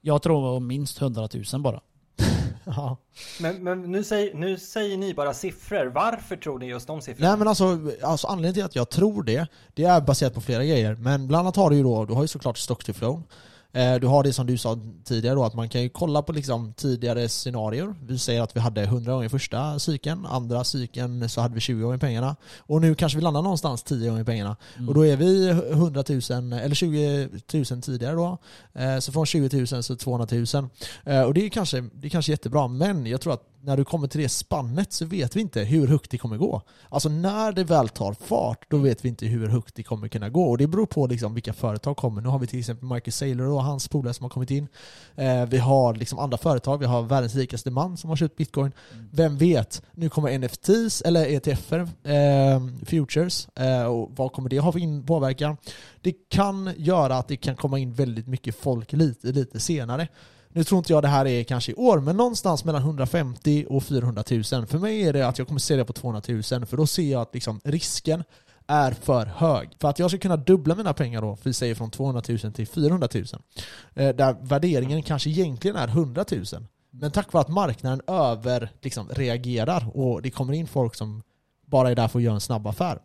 Jag tror minst 100 000 bara. (laughs) Ja. Men, men nu, säger, nu säger ni bara siffror. Varför tror ni just de siffrorna? Nej men alltså, alltså anledningen till att jag tror det, det är baserat på flera grejer. Men bland annat har du ju då, du har ju såklart stock to flow. Eh, du har det som du sa tidigare då, att man kan ju kolla på liksom tidigare scenarier. Vi säger att vi hade 100 gånger första cykeln, andra cykeln så hade vi 20 gånger pengarna. Och nu kanske vi landar någonstans 10 gånger pengarna. Mm. Och då är vi 100 000, eller 20 000 tidigare då. Eh, så från 20 000 så 200 000. Eh, och det är kanske, det är kanske jättebra, men jag tror att när du kommer till det spannet så vet vi inte hur högt det kommer gå. Alltså när det väl tar fart, då vet vi inte hur högt det kommer kunna gå. Och det beror på liksom vilka företag kommer. Nu har vi till exempel Marcus Saylor och hans polare som har kommit in. Eh, vi har liksom andra företag, vi har världens rikaste man som har köpt bitcoin. Vem vet? Nu kommer NFTs, eller ETFer, eh, futures. Eh, och vad kommer det ha för in- påverkan? Det kan göra att det kan komma in väldigt mycket folk lite, lite senare. Nu tror inte jag det här är kanske i år, men någonstans mellan 150 och 400 000. För mig är det att jag kommer sälja på 200 000, för då ser jag att liksom risken är för hög. För att jag ska kunna dubbla mina pengar då, vi säger från 200 000 till 400 000, eh, där värderingen kanske egentligen är 100 000. Men tack vare att marknaden över liksom, reagerar och det kommer in folk som bara är där för att göra en snabb affär.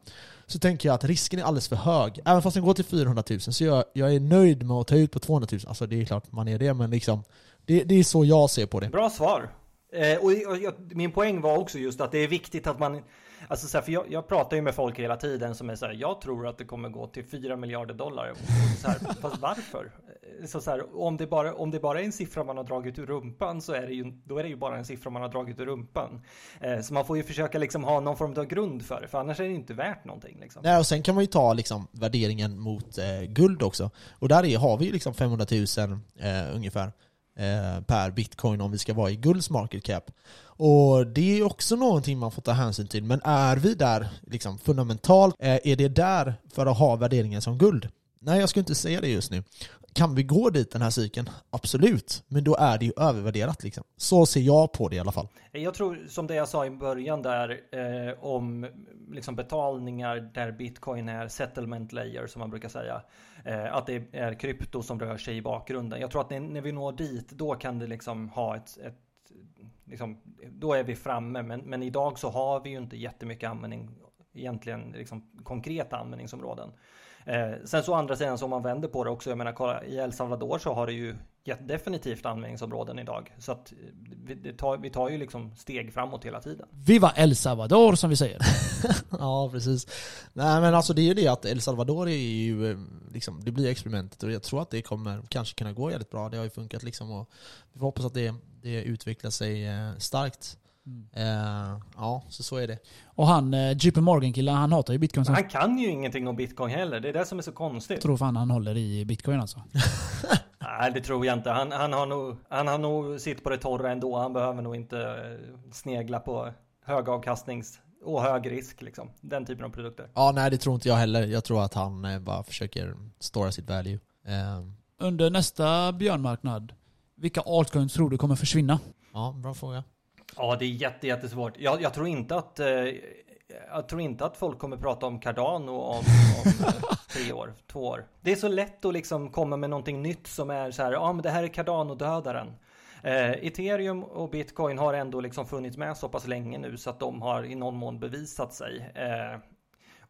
Så tänker jag att risken är alldeles för hög. Även fast den går till 400 000 så jag, jag är nöjd med att ta ut på 200 000. Alltså det är klart man är det, men liksom det, det är så jag ser på det. Bra svar. Eh, och, jag, min poäng var också just att det är viktigt att man Alltså så här, för jag, jag, pratar ju med folk hela tiden som är så här, jag tror att det kommer gå till 4 miljarder dollar. Så här, (laughs) fast varför? Så, så här, om, det bara, om det bara är en siffra man har dragit ur rumpan så är det ju, då är det ju bara en siffra man har dragit ur rumpan. Eh, så man får ju försöka liksom ha någon form av grund för det, för annars är det inte värt någonting. Liksom. Nej, och sen kan man ju ta liksom, värderingen mot eh, guld också. Och där är, har vi ju liksom 500 000 eh, ungefär eh, per bitcoin om vi ska vara i gulds market cap. Och det är också någonting man får ta hänsyn till. Men är vi där liksom fundamentalt, eh, är det där för att ha värderingen som guld? Nej, jag skulle inte säga det just nu. Kan vi gå dit den här cykeln? Absolut, men då är det ju övervärderat liksom. Så ser jag på det i alla fall. Jag tror, som det jag sa i början där, eh, om liksom betalningar där bitcoin är settlement layer som man brukar säga. Eh, att det är krypto som rör sig i bakgrunden. Jag tror att när, vi når dit, då kan det liksom ha ett, ett liksom, då är vi framme. Men, men idag så har vi ju inte jättemycket användning, egentligen liksom konkreta användningsområden. Eh, sen så å andra sidan, så om man vänder på det också, jag menar kolla, i El Salvador så har det ju definitivt användningsområden idag. Så att vi tar, vi tar ju liksom steg framåt hela tiden. Viva El Salvador som vi säger. (laughs) ja, precis. Nej men alltså det är ju det att El Salvador är ju, eh, liksom, det blir experimentet och jag tror att det kommer kanske kunna gå jävligt bra. Det har ju funkat liksom och vi får hoppas att det, det utvecklar sig eh, starkt. Mm. Uh, ja, så så är det. Och han, uh, JP Morgan-killen, han hatar ju bitcoin. Han kan ju ingenting om bitcoin heller. Det är det som är så konstigt. Jag tror fan han håller i bitcoin alltså. (laughs) Nej, det tror jag inte. Han, han, har nog, han har nog sitt på det torra ändå. Han behöver nog inte eh, snegla på högavkastnings och hög risk liksom. Den typen av produkter. Ja, nej det tror inte jag heller. Jag tror att han bara försöker stora sitt value. Um. Under nästa björnmarknad, vilka altcoins tror du kommer försvinna? Ja, bra fråga. Ja, det är jätte, jättesvårt. Jag, jag tror inte att eh, jag tror inte att folk kommer prata om Cardano om, om eh, tre år, två år. Det är så lätt att liksom komma med någonting nytt som är så här, ja men det här är Cardano-dödaren. Eh, Ethereum och Bitcoin har ändå liksom funnits med så pass länge nu så att de har i någon mån bevisat sig. Eh,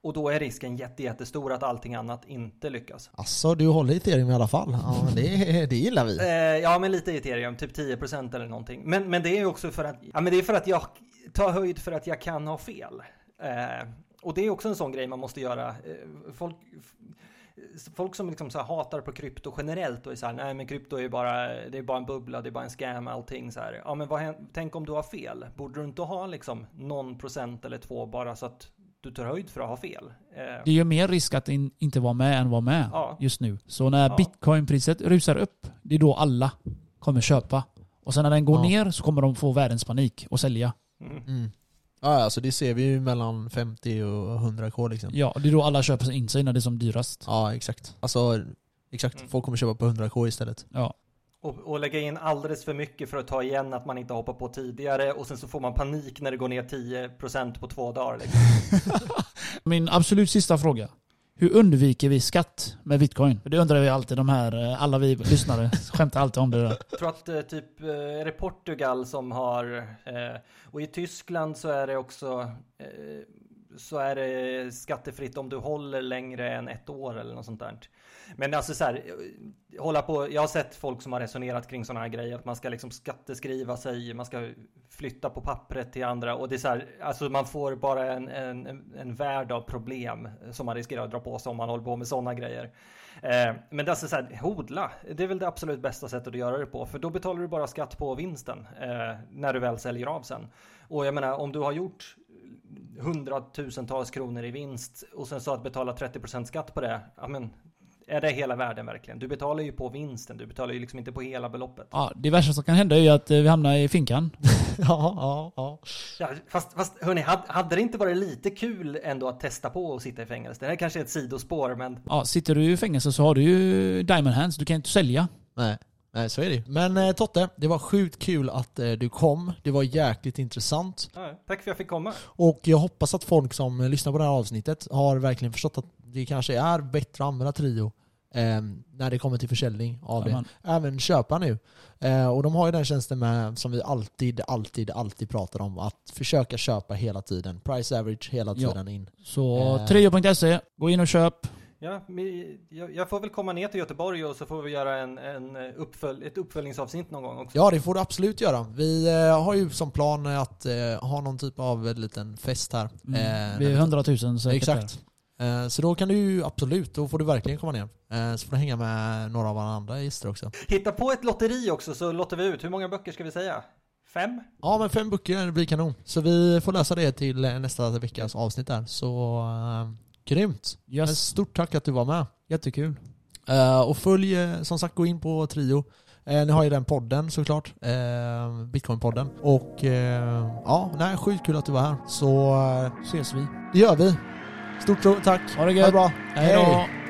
och då är risken jätte, jättestor att allting annat inte lyckas. Alltså du håller ethereum i alla fall. Ja, (laughs) det, det gillar vi. Eh, ja, men lite ethereum, typ 10% eller någonting. Men, men det är också för att, ja men det är för att jag tar höjd för att jag kan ha fel. Eh, och det är också en sån grej man måste göra. Eh, folk, folk som liksom så hatar på krypto generellt och är så här, nej men krypto är bara, det är bara en bubbla, det är bara en scam, allting så här. Ja men vad, tänk om du har fel? Borde du inte ha liksom någon procent eller två bara så att du tar höjd för att ha fel. Eh, det är ju mer risk att in, inte vara med än vara med ja. just nu. Så när ja. bitcoinpriset rusar upp, det är då alla kommer köpa. Och sen när den går ja. ner så kommer de få världens panik och sälja. Mm. Mm. Ja, alltså det ser vi ju mellan 50 och 100k liksom. Ja, det är då alla köper in sig när det är som dyrast. Ja, exakt. Alltså, exakt. Mm. Folk kommer köpa på 100k istället. Ja. Och, och, lägga in alldeles för mycket för att ta igen att man inte hoppar på tidigare och sen så får man panik när det går ner 10% på två dagar. Liksom. (laughs) Min absolut sista fråga. Hur undviker vi skatt med bitcoin? Det undrar vi alltid, de här, eh, alla vi lyssnare (laughs) skämtar alltid om det där. Jag tror att eh, typ, eh, är det Portugal som har, och i Tyskland så är det också, så är det skattefritt om du håller längre än ett år eller något sånt där. Men alltså så här, eh, hålla på, jag har sett folk som har resonerat kring sådana här grejer, att man ska liksom skatteskriva sig, man ska flytta på pappret till andra och det är så här, alltså man får bara en, en, en värld av problem som man riskerar att dra på sig om man håller på med sådana grejer. Eh, men det är alltså så här, hodla, det är väl det absolut bästa sättet att göra det på, för då betalar du bara skatt på vinsten eh, när du väl säljer av sen. Och jag menar, om du har gjort hundratusentals kronor i vinst och sen så att betala 30% skatt på det, ja men är det hela världen verkligen? Du betalar ju på vinsten, du betalar ju liksom inte på hela beloppet. Ja, det värsta som kan hända är ju att eh, vi hamnar i finkan. (laughs) ja, ja, ja. ja fast, fast hörni, hade, hade det inte varit lite kul ändå att testa på att sitta i fängelse? Det här kanske är ett sidospår, men... Ja, sitter du i fängelse så har du ju diamond hands, du kan inte sälja. Nej. Nej, så är det ju. Men eh, Totte, det var sjukt kul att eh, du kom. Det var jäkligt intressant. Ja, tack för att jag fick komma. Och jag hoppas att folk som eh, lyssnar på det här avsnittet har verkligen förstått att det kanske är bättre att använda Trio eh, när det kommer till försäljning av Jajamän. det. Även köpa nu. Eh, och de har ju den tjänsten med, som vi alltid, alltid, alltid pratar om, att försöka köpa hela tiden. Price average hela Ja. tiden in. Så Eh. trio.se, gå in och köp. Ja, jag, får väl komma ner till Göteborg och så får vi göra en, en uppfölj, ett uppföljningsavsnitt någon gång också. Ja, det får du absolut göra. Vi eh, har ju som plan att eh, ha någon typ av eh, liten fest här. Mm. Eh, Vi är 100 000 säkert. Exakt. Eh, Så då kan du ju absolut, då får du verkligen komma ner. Eh, Så får du hänga med några av våra andra gäster också. Hitta på ett lotteri också så lottar vi ut. Hur många böcker ska vi säga? Fem? Ja men fem böcker, det blir kanon. Så vi får läsa det till eh, nästa veckas avsnitt där. Så uh, grymt. Men Yes. stort tack att du var med. Jättekul. Eh, och följ, eh, som sagt, gå in på Trio. Eh, ni har ju den podden såklart, uh, Bitcoin-podden. Och eh, ja, nej, sjukt kul att du var här. Så eh, Ses vi. det gör vi. Stort tack. Ha det Ha det gött. bra. Hej då.